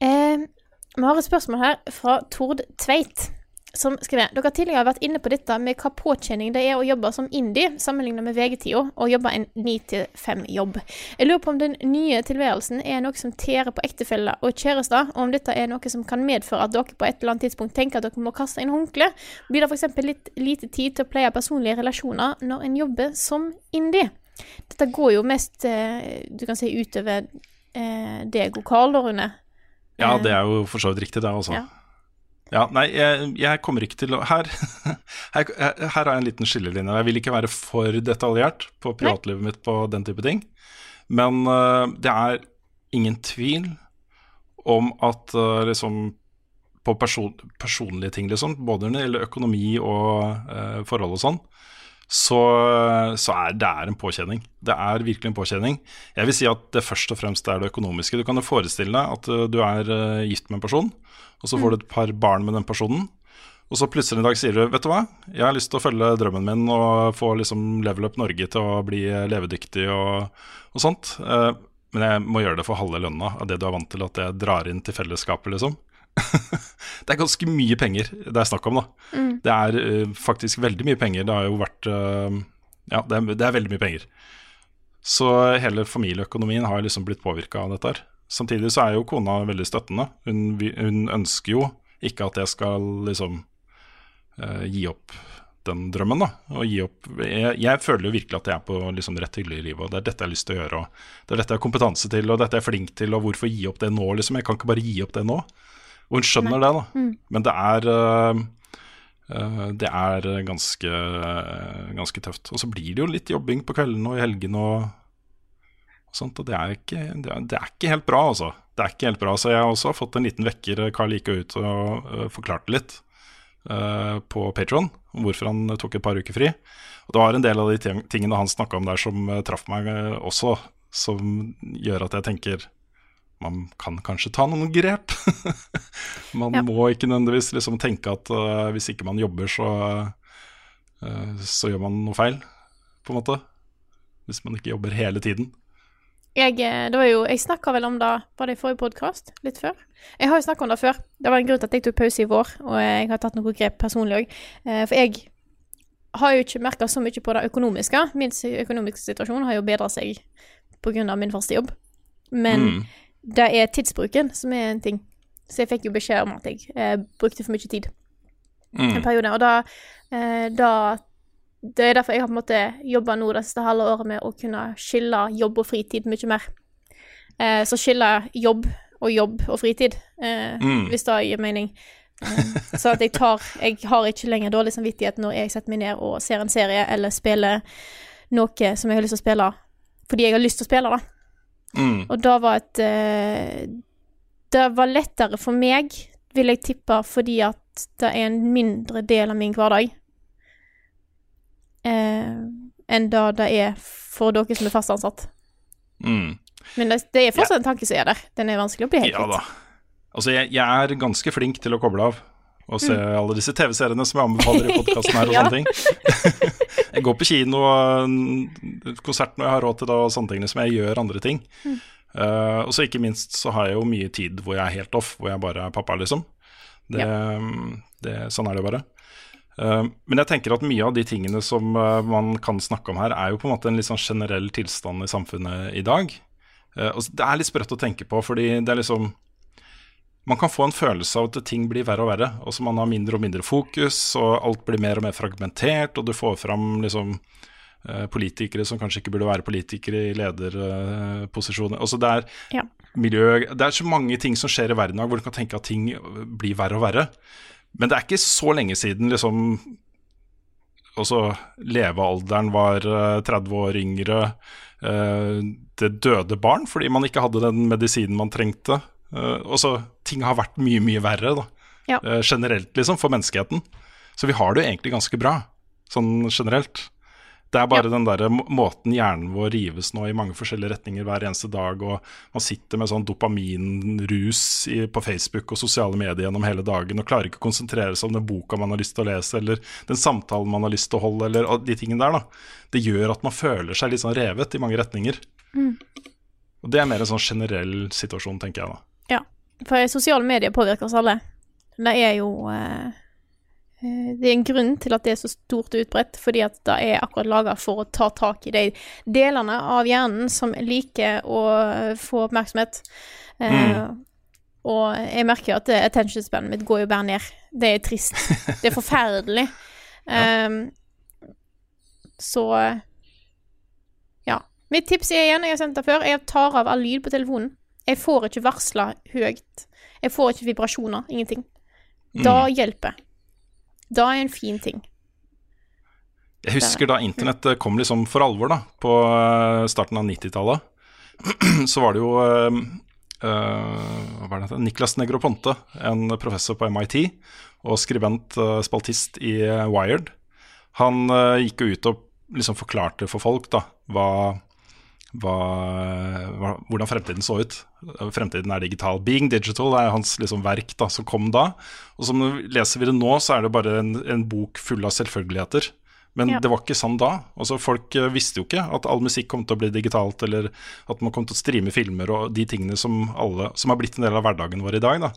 Eh, vi har et spørsmål her fra Tord Tveit. Som skriver Dere har tidligere vært inne på dette med hva påkjenning det er å jobbe som indie, sammenlignet med VG-tida, og jobbe en 9-5-jobb. Jeg lurer på om den nye tilværelsen er noe som tærer på ektefeller og kjærester, og om dette er noe som kan medføre at dere på et eller annet tidspunkt tenker at dere må kaste inn håndkle. Blir det f.eks. litt lite tid til å pleie personlige relasjoner når en jobber som indie? Dette går jo mest, eh, du kan si, utover eh, deg og Karl, da, Rune. Ja, det er jo for så vidt riktig, det også. Ja. Ja, nei, jeg, jeg kommer ikke til å her, (laughs) her, her har jeg en liten skillelinje. Jeg vil ikke være for detaljert på privatlivet mitt på den type ting. Men uh, det er ingen tvil om at uh, liksom på person, personlige ting, liksom, både når det gjelder økonomi og uh, forhold og sånn, så, så er det er en påkjenning. Det er virkelig en påkjenning. Jeg vil si at det først og fremst er det økonomiske. Du kan jo forestille deg at eh, du er eh, gift med en person, og så får du et par barn med den personen. Og så plutselig en dag sier du vet du hva, jeg har lyst til å følge drømmen min og få liksom Level Up Norge til å bli eh, levedyktig og, og sånt. Men jeg må gjøre det for halve lønna av det du er vant til at jeg drar inn til fellesskapet, liksom. Det er ganske mye penger det er snakk om, da. Mm. Det er uh, faktisk veldig mye penger. Det har jo vært uh, Ja, det er, det er veldig mye penger. Så hele familieøkonomien har liksom blitt påvirka av dette her. Samtidig så er jo kona veldig støttende. Hun, hun ønsker jo ikke at jeg skal liksom uh, gi opp den drømmen, da. Og gi opp Jeg, jeg føler jo virkelig at jeg er på liksom rett hyggelig i livet, og det er dette jeg har lyst til å gjøre, og det er dette jeg har kompetanse til, og dette jeg er flink til, og hvorfor gi opp det nå, liksom? Jeg kan ikke bare gi opp det nå. Og hun skjønner det, da. Mm. Men det er uh, eh, det er ganske, ganske tøft. Og så blir det jo litt jobbing på kveldene og i helgene og, og sånt, og det er, ikke, det, er, det er ikke helt bra, altså. Det er ikke helt bra, så jeg har også fått en liten vekker. Carl gikk ut og uh, forklarte litt uh, på Patron hvorfor han tok et par uker fri. Og det var en del av de tingene han snakka om der som eh, traff meg eh, også, som gjør at jeg tenker man kan kanskje ta noen grep. (laughs) man Ja. må ikke nødvendigvis liksom tenke at uh, hvis ikke man jobber, så, uh, så gjør man noe feil, på en måte. Hvis man ikke jobber hele tiden. Jeg, eh, jo, jeg snakka vel om det Var det i forrige podkast? Litt før? Jeg har jo snakka om det før. Det var en grunn til at jeg tok pause i vår, og jeg har tatt noen grep personlig òg. For jeg har jo ikke merka så mye på det økonomiske. Min økonomiske situasjon har jo bedra seg pga. min første jobb. Men Mm. Det er tidsbruken som er en ting. Så jeg fikk jo beskjed om at jeg eh, brukte for mye tid Mm. en periode. Og da, eh, da Det er derfor jeg har på en måte jobba nå det siste halve året med å kunne skille jobb og fritid mye mer. Eh, så skille jobb og jobb og fritid, eh, Mm. hvis det gir mening. Eh, så at jeg tar Jeg har ikke lenger dårlig samvittighet når jeg setter meg ned og ser en serie eller spiller noe som jeg har lyst til å spille fordi jeg har lyst til å spille, da. Mm. Og da var et eh, Det var lettere for meg, vil jeg tippe, fordi at det er en mindre del av min hverdag eh, enn det det er for dere som er fast ansatt. Mm. Men det, det er fortsatt en tanke som er der. Den er vanskelig å bli helt Ja da. Altså, jeg, jeg er ganske flink til å koble av og se Mm. alle disse TV-seriene som jeg anbefaler i podkasten her og (laughs) sånne ting. (laughs) jeg går på kino og konsert når jeg har råd til det og sånne ting, liksom. Jeg gjør andre ting. Mm. Uh, og så ikke minst så har jeg jo mye tid hvor jeg er helt off, hvor jeg bare er pappa, liksom. Det, det, sånn er det bare. Uh, men jeg tenker at mye av de tingene som uh, man kan snakke om her, er jo på en måte en litt sånn generell tilstand i samfunnet i dag. Uh, og det er litt sprøtt å tenke på, fordi det er liksom Man kan få en følelse av at ting blir verre og verre. Altså Man har mindre og mindre fokus, og alt blir mer og mer fragmentert, og du får fram liksom eh, politikere som kanskje ikke burde være politikere i lederposisjoner. altså det er Ja. miljø Det er så mange ting som skjer i verden i dag hvor du kan tenke at ting blir verre og verre. Men det er ikke så lenge siden liksom også levealderen var eh, 30 år yngre. eh, Det døde barn fordi man ikke hadde den medisinen man trengte. Eh, og så Ting har vært mye, mye verre da. Ja. Eh, generelt, liksom, for menneskeheten. Så vi har det jo egentlig ganske bra, sånn generelt. Det er bare den der måten hjernen vår rives nå i mange forskjellige retninger hver eneste dag, og man sitter med sånn dopaminrus i, på Facebook og sosiale medier gjennom hele dagen og klarer ikke å konsentrere seg om den boka man har lyst til å lese, eller den samtalen man har lyst til å holde, eller de tingene der. da. Det gjør at man føler seg litt sånn revet i mange retninger. Mm. Og det er mer en sånn generell situasjon, tenker jeg da. Ja. For sosiale medier påvirker oss alle. Det er jo eh, Eh, Det er en grunn til at det er så stort og utbredt, fordi at det er akkurat laga for å ta tak i de delene av hjernen som liker å få oppmerksomhet. Eh, Og jeg merker jo at attention spanet mitt går jo bare ned. Det er trist. Det er forferdelig. (laughs) Um, så ja. Mitt tips er igjen, jeg har sendt det før, jeg tar av all lyd på telefonen. Jeg får ikke varsla høyt. Jeg får ikke vibrasjoner. Ingenting. Da hjelper. Da er en fin ting. Jeg husker da internett kom liksom for alvor, da, på eh, starten av 90-tallet. (clears throat) Så var det jo eh, hva det? Niklas Negroponte, en professor på MIT og skribent, spaltist i Wired. Han gikk jo ut og liksom forklarte for folk da, hva, hva, hvordan fremtiden så ut. Fremtiden er digital. Being digital er hans liksom verk da, som kom da. Og som leser vi det nå, så er det bare en, en bok full av selvfølgeligheter. Men Ja. det var ikke sånn da. Altså Folk eh, visste jo ikke at all musikk kom til å bli digitalt, eller at man kom til å streame filmer og de tingene som, alle, som har blitt en del av hverdagen vår i dag. da.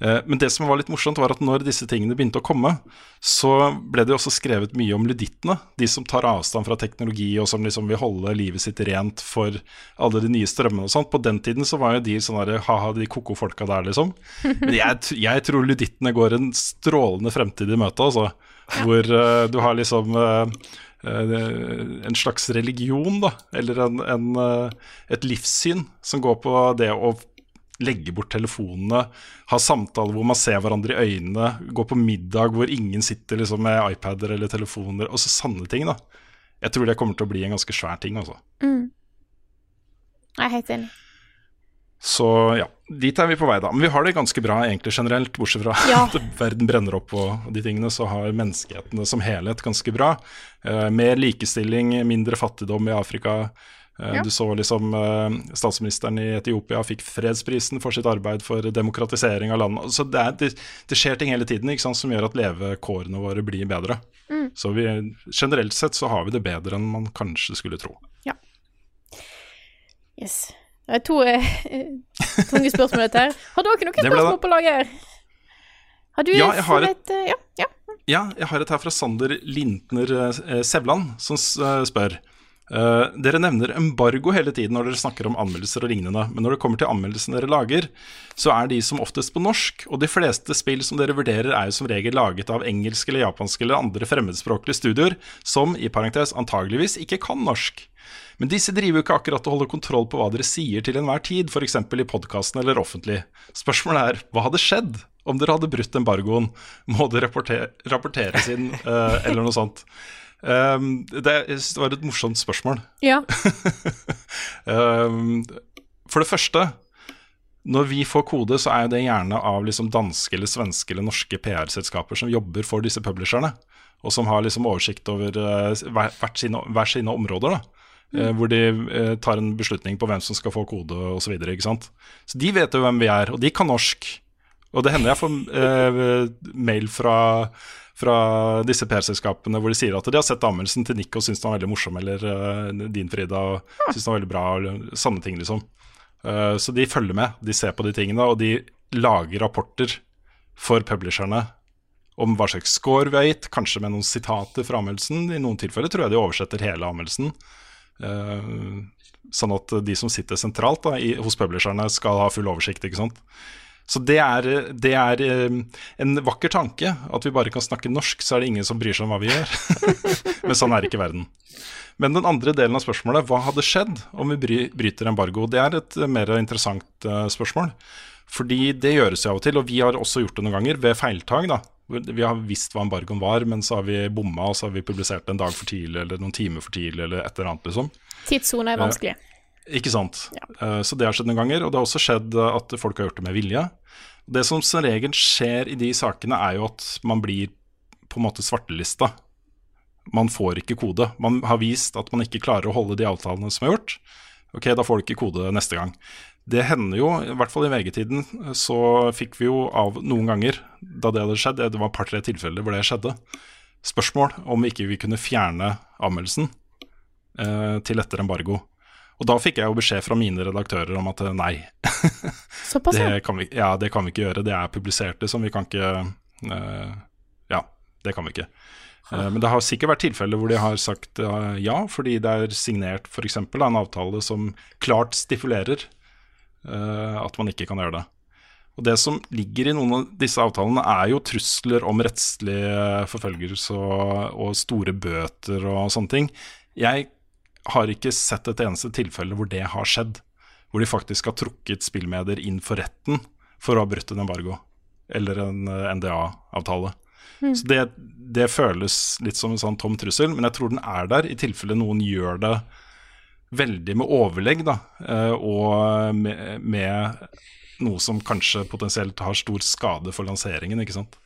Eh, Men det som var litt morsomt, var at når disse tingene begynte å komme, så ble det jo også skrevet mye om ludittene. De som tar avstand fra teknologi, og som liksom vil holde livet sitt rent for alle de nye strømmene og sånt. På den tiden så var jo de sånn herre ha-ha, de koko folka der, liksom. Men jeg, jeg tror ludittene går en strålende fremtid i møte, altså. Hvor uh, du har liksom eh, en slags religion, da, eller en, en, et livssyn som går på det å legge bort telefonene, ha samtaler hvor man ser hverandre i øynene, gå på middag hvor ingen sitter liksom med iPader eller telefoner, og så sanne ting, da. Jeg tror det kommer til å bli en ganske svær ting, altså. Jeg er helt enig. Så ja, dit er vi på vei, da. Men vi har det ganske bra egentlig generelt, bortsett fra Ja. (laughs) at verden brenner opp og de tingene, så har menneskehetene som helhet ganske bra. Eh, mer likestilling, mindre fattigdom i Afrika. Eh, Ja. Du så liksom eh, statsministeren i Etiopia fikk fredsprisen for sitt arbeid for demokratisering av landet. Så det, er, det, det skjer ting hele tiden ikke sant, som gjør at levekårene våre blir bedre. Mm. Så vi, generelt sett så har vi det bedre enn man kanskje skulle tro. Ja. Yes. Det er to eh, tunge spørsmål, dette her. Har dere noen Det ble spørsmål på lager? Har du Ja, jeg har et- eh, Ja. ja. Ja, jeg har et her fra Sander Lintner Sevland, som spør. Eh, dere nevner embargo hele tiden når dere snakker om anmeldelser og lignende, men når det kommer til anmeldelsene dere lager, så er de som oftest på norsk, og de fleste spill som dere vurderer er jo som regel laget av engelske eller japanske eller andre fremmedspråklige studioer, som i parentes antageligvis ikke kan norsk. Men disse driver jo ikke akkurat og holder kontroll på hva dere sier til enhver tid, f.eks. i podkasten eller offentlig. Spørsmålet er hva hadde skjedd om dere hadde brutt embargoen? Må det rapporter rapporteres inn, uh, eller noe sånt? Um, det, det var et morsomt spørsmål. ja. Um, (laughs) for det første, når vi får kode, så er det gjerne av liksom danske eller svenske eller norske PR-selskaper som jobber for disse publisherne, og som har liksom oversikt over eh, hver, sine, hver sine områder. da. Mm. hvor de eh, tar en beslutning på hvem som skal få kode osv. Så, videre, så de vet jo hvem vi er, og de kan norsk. Og det hender jeg får eh, mail fra, fra disse PR-selskapene hvor de sier at de har sett anmeldelsen til Nick og syns den var veldig morsom, eller uh, din Frida og syns den var veldig bra, eller sanne ting, liksom. Uh, så de følger med, de ser på de tingene, og de lager rapporter for publisherne om hva slags score vi har gitt, kanskje med noen sitater fra anmeldelsen. I noen tilfeller tror jeg de oversetter hele anmeldelsen. Uh, sånn at de som sitter sentralt da, i, hos publisherne, skal ha full oversikt. ikke sant? Så det er, det er eh, en vakker tanke. At vi bare kan snakke norsk, så er det ingen som bryr seg om hva vi gjør. (laughs) Men sånn er ikke verden. Men den andre delen av spørsmålet, hva hadde skjedd om vi bryter embargo? Det er et eh, mer interessant eh, spørsmål. Fordi det gjøres jo av og til, og vi har også gjort det noen ganger ved feiltag. da. Vi har visst hva embargoen var, men så har vi bomma, og så har vi publisert det en dag for tidlig eller noen timer for tidlig eller et eller annet, liksom. Tidssone er vanskelig. Ikke sant. Ja. Så det har skjedd noen ganger, og det har også skjedd eh, at folk har gjort det med vilje. Det som som regel skjer i de sakene, er jo at man blir på en måte svartelista. Man får ikke kode. Man har vist at man ikke klarer å holde de avtalene som er gjort. Ok, da får du ikke kode neste gang. Det hender jo, i hvert fall i VG-tiden, så fikk vi jo av noen ganger da det hadde skjedd, det var et par-tre tilfeller hvor det skjedde, spørsmål om ikke vi kunne fjerne anmeldelsen eh, til etter embargo. Og da fikk jeg jo beskjed fra mine redaktører om at eh, nei, (laughs) Såpass, ja. det kan vi, ja, det kan vi ikke gjøre. Det er publisert, liksom. Vi kan ikke uh, Ja. Det kan vi ikke. Eh, Men det har sikkert vært tilfeller hvor de har sagt ja, fordi det er signert f.eks. en avtale som klart stipulerer at man ikke kan gjøre det. Og Det som ligger i noen av disse avtalene, er jo trusler om rettslig forfølgelse og, og store bøter og sånne ting. Jeg har ikke sett et eneste tilfelle hvor det har skjedd. Hvor de faktisk har trukket spillmedier inn for retten for å ha brutt en embargo eller en eh, NDA-avtale. Mm. Så det, det føles litt som en sånn tom trussel, men jeg tror den er der i tilfelle noen gjør det veldig med overlegg, da, eh, og med, med noe som kanskje potensielt har stor skade for lanseringen, ikke sant.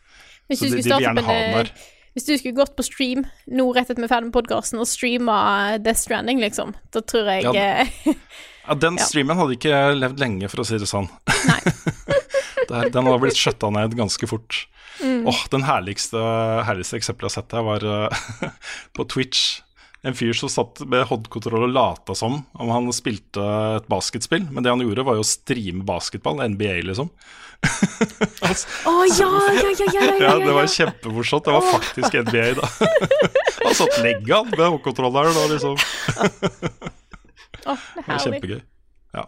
Så de, de vil gjerne ha den der. Hvis du skulle gått på stream nå rett etter vi er ferdig med podkasten og streama Death Stranding, liksom, da tror jeg Ja, eh, (laughs) Ja, den streamen hadde ikke levd lenge, for å si det sånn. (laughs) Der, den hadde blitt skjøtta ned ganske fort. Mm. Åh, Den herligste, herligste eksempelet jeg har sett her, var eh, (laughs) på Twitch. En fyr som satt med håndkontroll og lata som om han spilte et basketspill. Men det han gjorde, var jo å streame basketball, NBA, liksom. (laughs) Å ja, ja, ja, ja, ja, ja, Ja, det var kjempemorsomt. Det var faktisk NBA, da. (laughs) Han satt legga med håndkontrolleren og liksom oh, det var kjempegøy. Ja.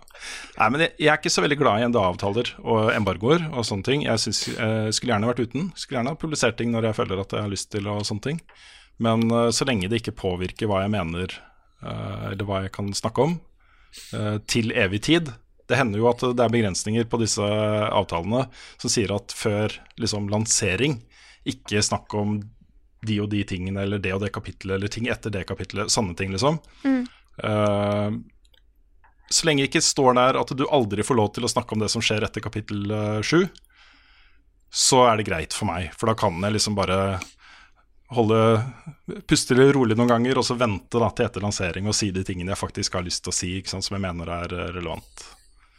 Nei, men jeg, jeg er ikke så veldig glad i NDA-avtaler og embargoer og sånne ting. Jeg synes, jeg skulle gjerne vært uten. Skulle gjerne ha publisert ting når jeg føler at jeg har lyst til og sånne ting. Men eh, så lenge det ikke påvirker hva jeg mener, eh, eller hva jeg kan snakke om, eh, til evig tid. Det hender jo at det er begrensninger på disse avtalene som sier at før liksom, lansering, ikke snakk om de og de tingene eller det og det kapittelet eller ting etter det kapittelet. Sanne ting, liksom. Mm. Uh, så lenge det ikke står der at du aldri får lov til å snakke om det som skjer etter kapittel sju, så er det greit for meg. For da kan jeg liksom bare holde puste litt rolig noen ganger, og så vente da til etter lansering og si de tingene jeg faktisk har lyst til å si, sant, som jeg mener er eh, relevant.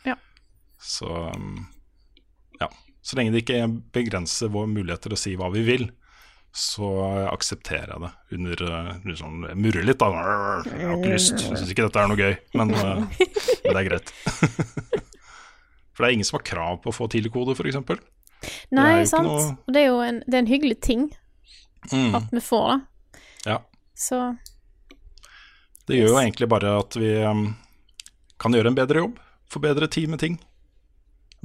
Ja. Så um, ja. Så lenge det ikke begrenser vår mulighet til å si hva vi vil, så aksepterer jeg det. Under uh, liksom, jeg Murrer litt, da. Jeg har ikke lyst. Jeg syns ikke dette er noe gøy, men, uh, men det er greit. (laughs) For det er ingen som har krav på å få tidligkode, f.eks. Nei, sant. noe- det er jo en, det er en hyggelig ting Mm. at vi får det. Ja. Så Det gjør jo egentlig bare at vi um, kan gjøre en bedre jobb. Få bedre tid med ting.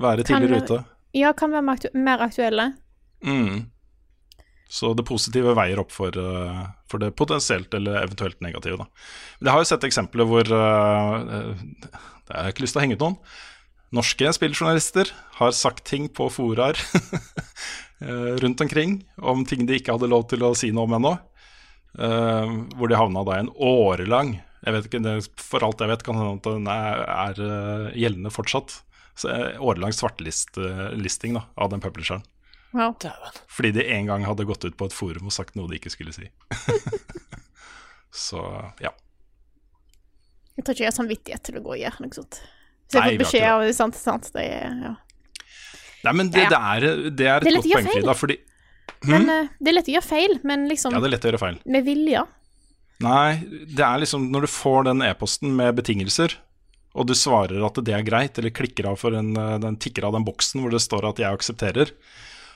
Være tidligere ute. ja, kan være mer aktu mer aktuelle. Mm. Så det positive veier opp for, uh, for det potensielt eller eventuelt negative. Da. Men jeg har jo sett eksempler hvor uh, uh, Det har jeg ikke lyst til å henge ut noen. Norske spilljournalister har sagt ting på foraer (laughs) rundt omkring om ting de ikke hadde lov til å si noe om ennå. Uh, hvor de havna da i en årelang jeg vet ikke, For alt jeg vet, kan hende at den er, er uh, gjeldende fortsatt. Så, årelang svartelisting da, av den publisheren. Wow. Fordi de en gang hadde gått ut på et forum og sagt noe de ikke skulle si. (laughs) Så ja. Jeg tror ikke jeg har samvittighet til å gå og gjøre noe sånt. Hvis jeg Nei, får beskjed ikke av det, sant, sant, det er, ja. Nei, men det, Ja, det, ja. er, det er Det er et godt poeng. Frida. Fordi Men Hm? eh, det er lett å gjøre feil, men liksom Ja, det er lett å gjøre feil. med vilje. Nei, det er liksom når du får den e-posten med betingelser, og du svarer at det er greit, eller klikker av for en, eh, den tikker av den boksen hvor det står at 'jeg aksepterer',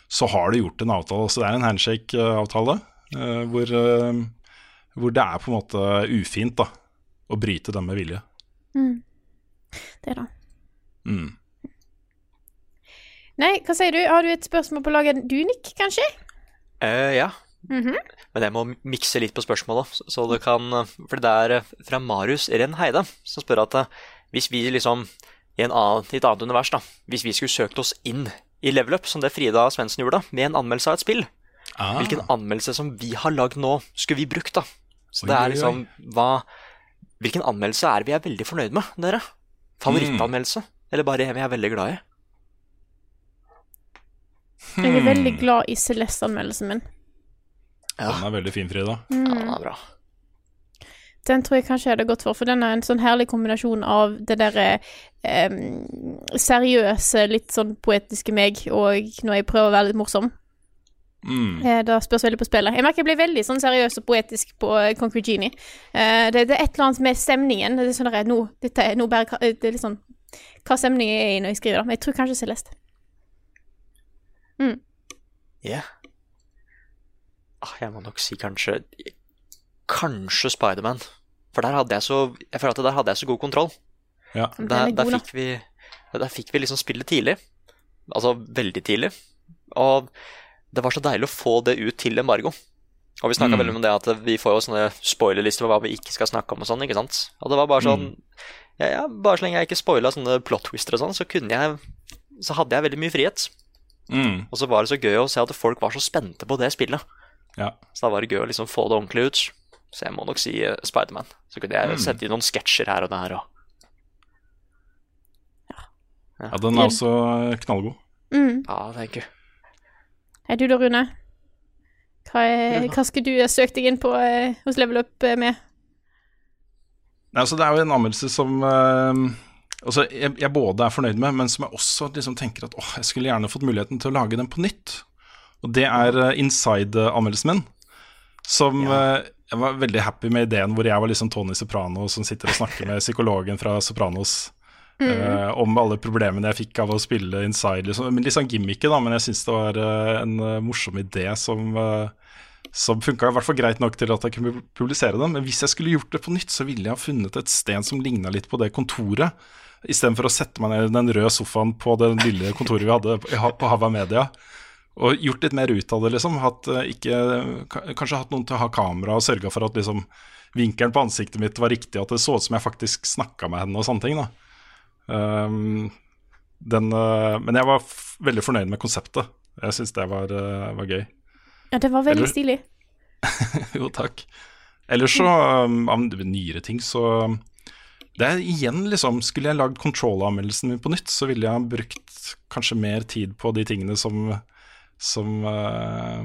så har du gjort en avtale. Så det er en handshake-avtale eh, hvor, hvor det er på en måte ufint da, å bryte den med vilje. Mm. Det da. Mm. Nei, hva sier du? Har du et spørsmål på laget du, Nick, kanskje? Uh, ja, Mhm. men jeg må mikse litt på spørsmålet. så- det kan For det er eh, fra Marius Renn Heide som spør at eh, hvis vi liksom i, en annen, i et annet univers, da Hvis vi skulle søkt oss inn i Level Up, som det Frida Svendsen gjorde, med en anmeldelse av et spill, Ah. hvilken anmeldelse som vi har lagd nå, skulle vi brukt, da? Så Oi, det er liksom hva Hvilken anmeldelse er vi er veldig fornøyd med, dere? Favorittanmeldelse? Eller bare en vi er veldig glad i? Jeg er Hmm. veldig glad i Celeste-anmeldelsen min. Den er veldig fin, Frida. Mm. Ja, den er bra. Den tror jeg kanskje jeg hadde gått for, for den er en sånn herlig kombinasjon av det derre eh, seriøse, litt sånn poetiske meg, og når jeg prøver å være litt morsom. Mm. Eh, Det spørs veldig på spillet. Jeg merker jeg blir veldig sånn seriøs og poetisk på eh, Concrete Genie. Eh, det, det er et eller annet med stemningen. Det er sånn der, nå, dette er, nå bare, det er litt sånn hva stemningen er i når jeg skriver, da. Men jeg tror kanskje Celeste. Mm. Yeah. ah, Jeg må nok si kanskje Kanskje Spiderman. For der hadde jeg så Jeg føler at der hadde jeg så god kontroll. Ja. Der, er der, fikk vi, der fikk vi liksom spillet tidlig. Altså veldig tidlig. Og det var så deilig å få det ut til embargo. Og vi snakka Mm. veldig om det at vi får jo sånne spoilerlister for hva vi ikke skal snakke om og sånn, ikke sant. Og det var bare sånn Mm. ja, ja, Bare så lenge jeg ikke spoila sånne plot twister og sånn, så kunne jeg Så hadde jeg veldig mye frihet. Mm. Og så var det så gøy å se at folk var så spente på det spillet. Ja. Så da var det gøy å liksom få det ordentlig ut. Så jeg må nok si uh, Spiderman. Så kunne jeg Mm. sette inn noen sketsjer her og der og ja, den er også knallgod. Mm. Ja, thank you. Er du da, Rune. Hva, er, hva skulle du ha søkt deg inn på eh, hos Level Up eh, med? Nei, altså, det er jo en anmeldelse som eh, altså, jeg, jeg både er fornøyd med, men som jeg også liksom tenker at åh, jeg skulle gjerne fått muligheten til å lage den på nytt. Og det er uh, Inside-anmeldelsen min. Som eh, Jeg var veldig happy med ideen hvor jeg var liksom Tony Soprano som sitter og snakker med psykologen fra Sopranos. (laughs) eh, om alle problemene jeg fikk av å spille Inside. Liksom. Litt sånn gimmicky, da, men jeg syns det var en morsom idé som uh, som funka i hvert fall greit nok til at jeg kunne publisere den. Men hvis jeg skulle gjort det på nytt, så ville jeg ha funnet et sted som ligna litt på det kontoret. Istedenfor å sette meg ned i den røde sofaen på det lille kontoret vi hadde på- Hava Media. Og gjort litt mer ut av det, liksom. Hatt, eh, ikke, kanskje hatt noen til å ha kamera og sørga for at liksom, vinkelen på ansiktet mitt var riktig, at det så ut som jeg faktisk snakka med henne og sånne ting. da. Um, den, uh, men jeg var veldig fornøyd med konseptet. Jeg syns det var, uh, var gøy. Ja, det var veldig Eller- stilig. (laughs) jo, takk. Ellers så, (laughs) um, av nyere ting, så Det er igjen, liksom Skulle jeg lagd Control-anmeldelsen min på nytt, så ville jeg brukt kanskje mer tid på de tingene som Som uh,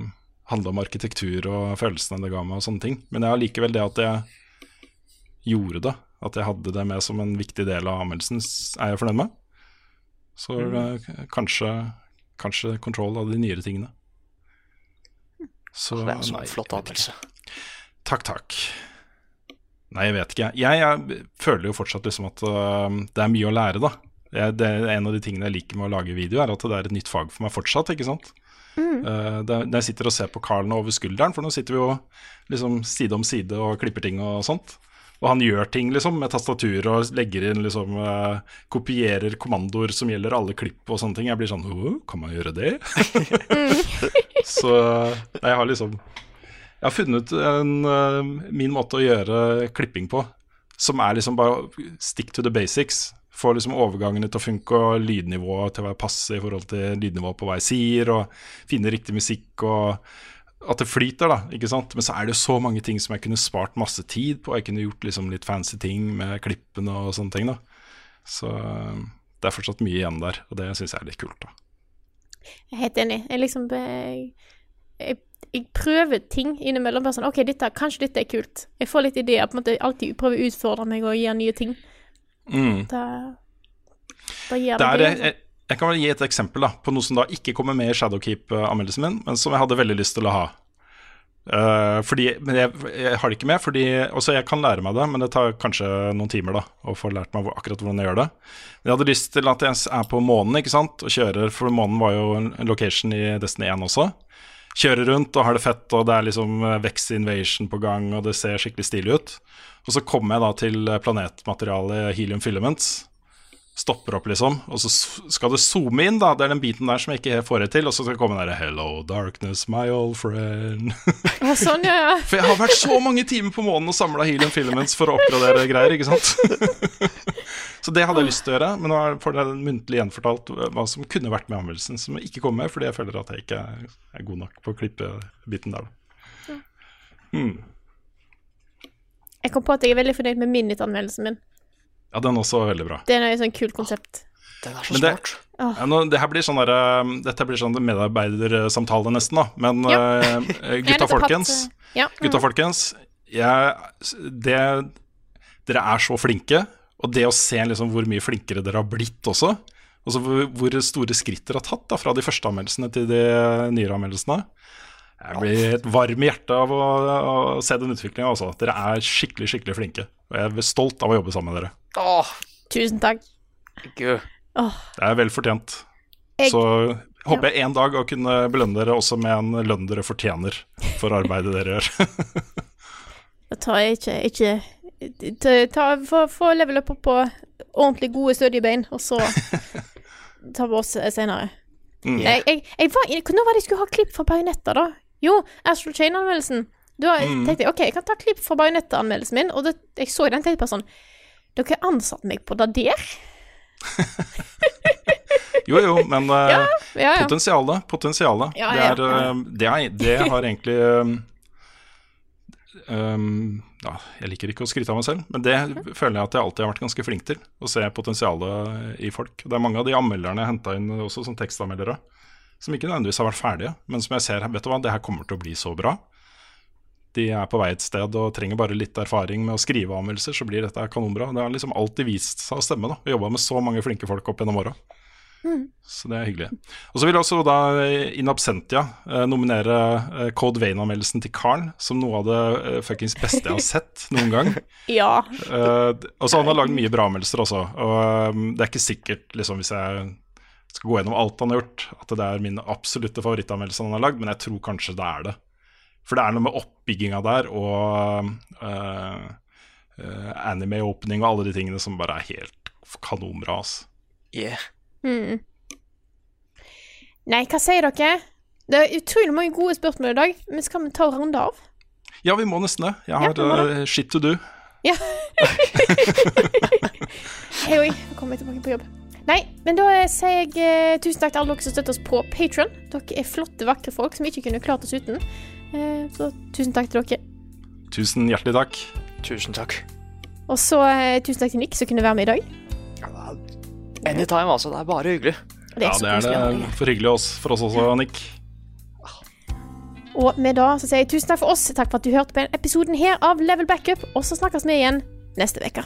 handla om arkitektur og følelsene det ga meg, og sånne ting. Men jeg har likevel det at jeg gjorde det, at jeg hadde det med som en viktig del av anmeldelsen, er jeg fornøyd med. Så uh, kanskje, kanskje Control av de nyere tingene. Så, Det er en sånn flott anmeldelse. Takk, takk. Nei, jeg vet ikke. Jeg, jeg føler jo fortsatt liksom at uh, det er mye å lære, da. Jeg, det er En av de tingene jeg liker med å lage video, er at det er et nytt fag for meg fortsatt. ikke sant? Uh, er- når jeg sitter og ser på Carl over skulderen, for nå sitter vi jo liksom side om side og klipper ting og sånt. Og han gjør ting liksom med tastatur og legger inn liksom uh, Kopierer kommandoer som gjelder alle klipp og sånne ting. Jeg blir sånn Å, kan man gjøre det? (laughs) (laughs) Så jeg har liksom Jeg har funnet en, uh, min måte å gjøre klipping på, som er liksom bare stick to the basics. Få liksom overgangene til å funke og lydnivået til å være passe i forhold til lydnivået på hva jeg sier, og finne riktig musikk og at det flyter, da. ikke sant? Men så er det jo så mange ting som jeg kunne spart masse tid på. Jeg kunne gjort liksom litt fancy ting med klippene og sånne ting. da. Så uh, det er fortsatt mye igjen der, og det syns jeg er litt kult. da. Jeg er helt enig. Jeg liksom jeg, jeg, prøver ting innimellom. Bare sånn OK, dette, kanskje dette er kult. Jeg får litt ideer. på en måte Alltid prøver å utfordre meg og gjøre nye ting. Mm. Da, da gjør Det det jeg, jeg kan vel gi et eksempel da, på noe som da ikke kommer med i Shadowkeep-anmeldelsen min, men som jeg hadde veldig lyst til å ha. Uh, fordi, men jeg, jeg har det ikke med, fordi også jeg kan lære meg det, men det tar kanskje noen timer da å få lært meg akkurat hvordan jeg gjør det. Men jeg hadde lyst til at jeg er på månen ikke sant, og kjører, for månen var jo en en location i Destiny 1 også. Kjører rundt og har det fett, og det er liksom eh, Vex Invasion på gang, og det ser skikkelig stilig ut. Og så kommer jeg da til eh, planetmaterialet Helium Filaments stopper opp, liksom. Og så skal det zoome inn, da. Det er den biten der som jeg ikke får det til. Og så skal det komme den derre 'Hello, darkness, my old friend'. Ja, sånn, ja, ja. (laughs) For jeg har vært så mange timer på månen og samla helium filaments for å oppgradere greier, ikke sant. (laughs) så det hadde jeg lyst til å gjøre, men nå får jeg muntlig gjenfortalt hva som kunne vært med anmeldelsen, som ikke kom med, fordi jeg føler at jeg ikke er, god nok på å klippe biten der. da. Hmm. Jeg kom på at jeg er veldig fornøyd med Minute-anmeldelsen min. Ja, den også var veldig bra. Det er et sånn kult konsept. Den er så det, smart. ja, nå, det her blir sånn der, um, dette blir sånn medarbeidersamtale, nesten, da. Men Ja. uh, (laughs) gutta folkens, ja. mm. gutta folkens jeg, det, Dere er så flinke, og det å se liksom hvor mye flinkere dere har blitt også, altså hvor, hvor store skritt dere har tatt da, fra de første anmeldelsene til de nyere anmeldelsene Jeg blir helt varm i hjertet av å, å se den utviklinga. Altså. Dere er skikkelig, skikkelig flinke. Og jeg er stolt av å jobbe sammen med dere. Åh, Tusen takk. gud. Det er vel fortjent. Jeg- Så håper jeg en dag å kunne belønne dere også med en lønn dere fortjener for arbeidet dere gjør. (laughs) Da tar jeg ikke, ikke ta- ta, få, få level up på ordentlig gode, stødige bein, og så (laughs) tar vi oss senere. Mm. Jeg, jeg, jeg var, når var det jeg skulle ha klipp fra Bajonetta, da? Jo, Astral Chain-anmeldelsen. Da Mm. tenkte jeg OK, jeg kan ta klipp fra bajonettanmeldelsen min, og det, jeg så den tenkte bare sånn Dere har ansatt meg på det der? (laughs) Jo, jo, men (laughs) eh, Ja, ja. potensialet, potensialet Ja, det, er, eh, det, er, det har egentlig um, um, ja, Jeg liker ikke å skryte av meg selv, men det føler jeg at jeg alltid har vært ganske flink til. Å se potensialet i folk. Det er mange av de anmelderne jeg henta inn også som tekstanmeldere, som ikke nødvendigvis har vært ferdige, men som jeg ser vet du hva, det her kommer til å bli så bra. De er på vei et sted og trenger bare litt erfaring med å skrive anmeldelser, så blir dette kanonbra. Det har liksom alltid vist seg å stemme. da jobba med så mange flinke folk opp gjennom åra. Så det er hyggelig. Og så vil jeg også da eh, in absentia eh, nominere eh, Code Vein-anmeldelsen til Carl som noe av det eh, fuckings beste jeg har sett noen gang. (laughs) Ja. Eh, og så han har lagd mye bra anmeldelser også. Og um, det er ikke sikkert, liksom, hvis jeg skal gå gjennom alt han har gjort, at det er min absolutte favorittanmeldelse han har lagd, men jeg tror kanskje det er det. For det er noe med oppbygginga der og uh, uh, anime-opening og alle de tingene som bare er helt kanonbra. Altså. Yeah. Mm. Nei, hva sier dere? Det er utrolig mange gode spørsmål i dag, men skal vi ta og runde av? Ja, vi må nesten det. Jeg har ja, uh, eh, shit to do. Ja. (laughs) Hei, oi, nå kommer jeg tilbake på jobb. Nei, men da sier jeg eh, tusen takk til alle dere som støtter oss på Patron. Dere er flotte, vakre folk som vi ikke kunne klart oss uten. Eh, så tusen takk til dere. Tusen hjertelig takk. Tusen takk. Og så eh, tusen takk til Nick som kunne være med i dag. Anytime, altså. Det er bare hyggelig. Det er ja, det er det for hyggelig oss, for oss også, Nick. Og med da så sier jeg tusen takk for oss. Takk for at du hørte på denne episoden her av Level Backup. Og så snakkes vi igjen neste uke.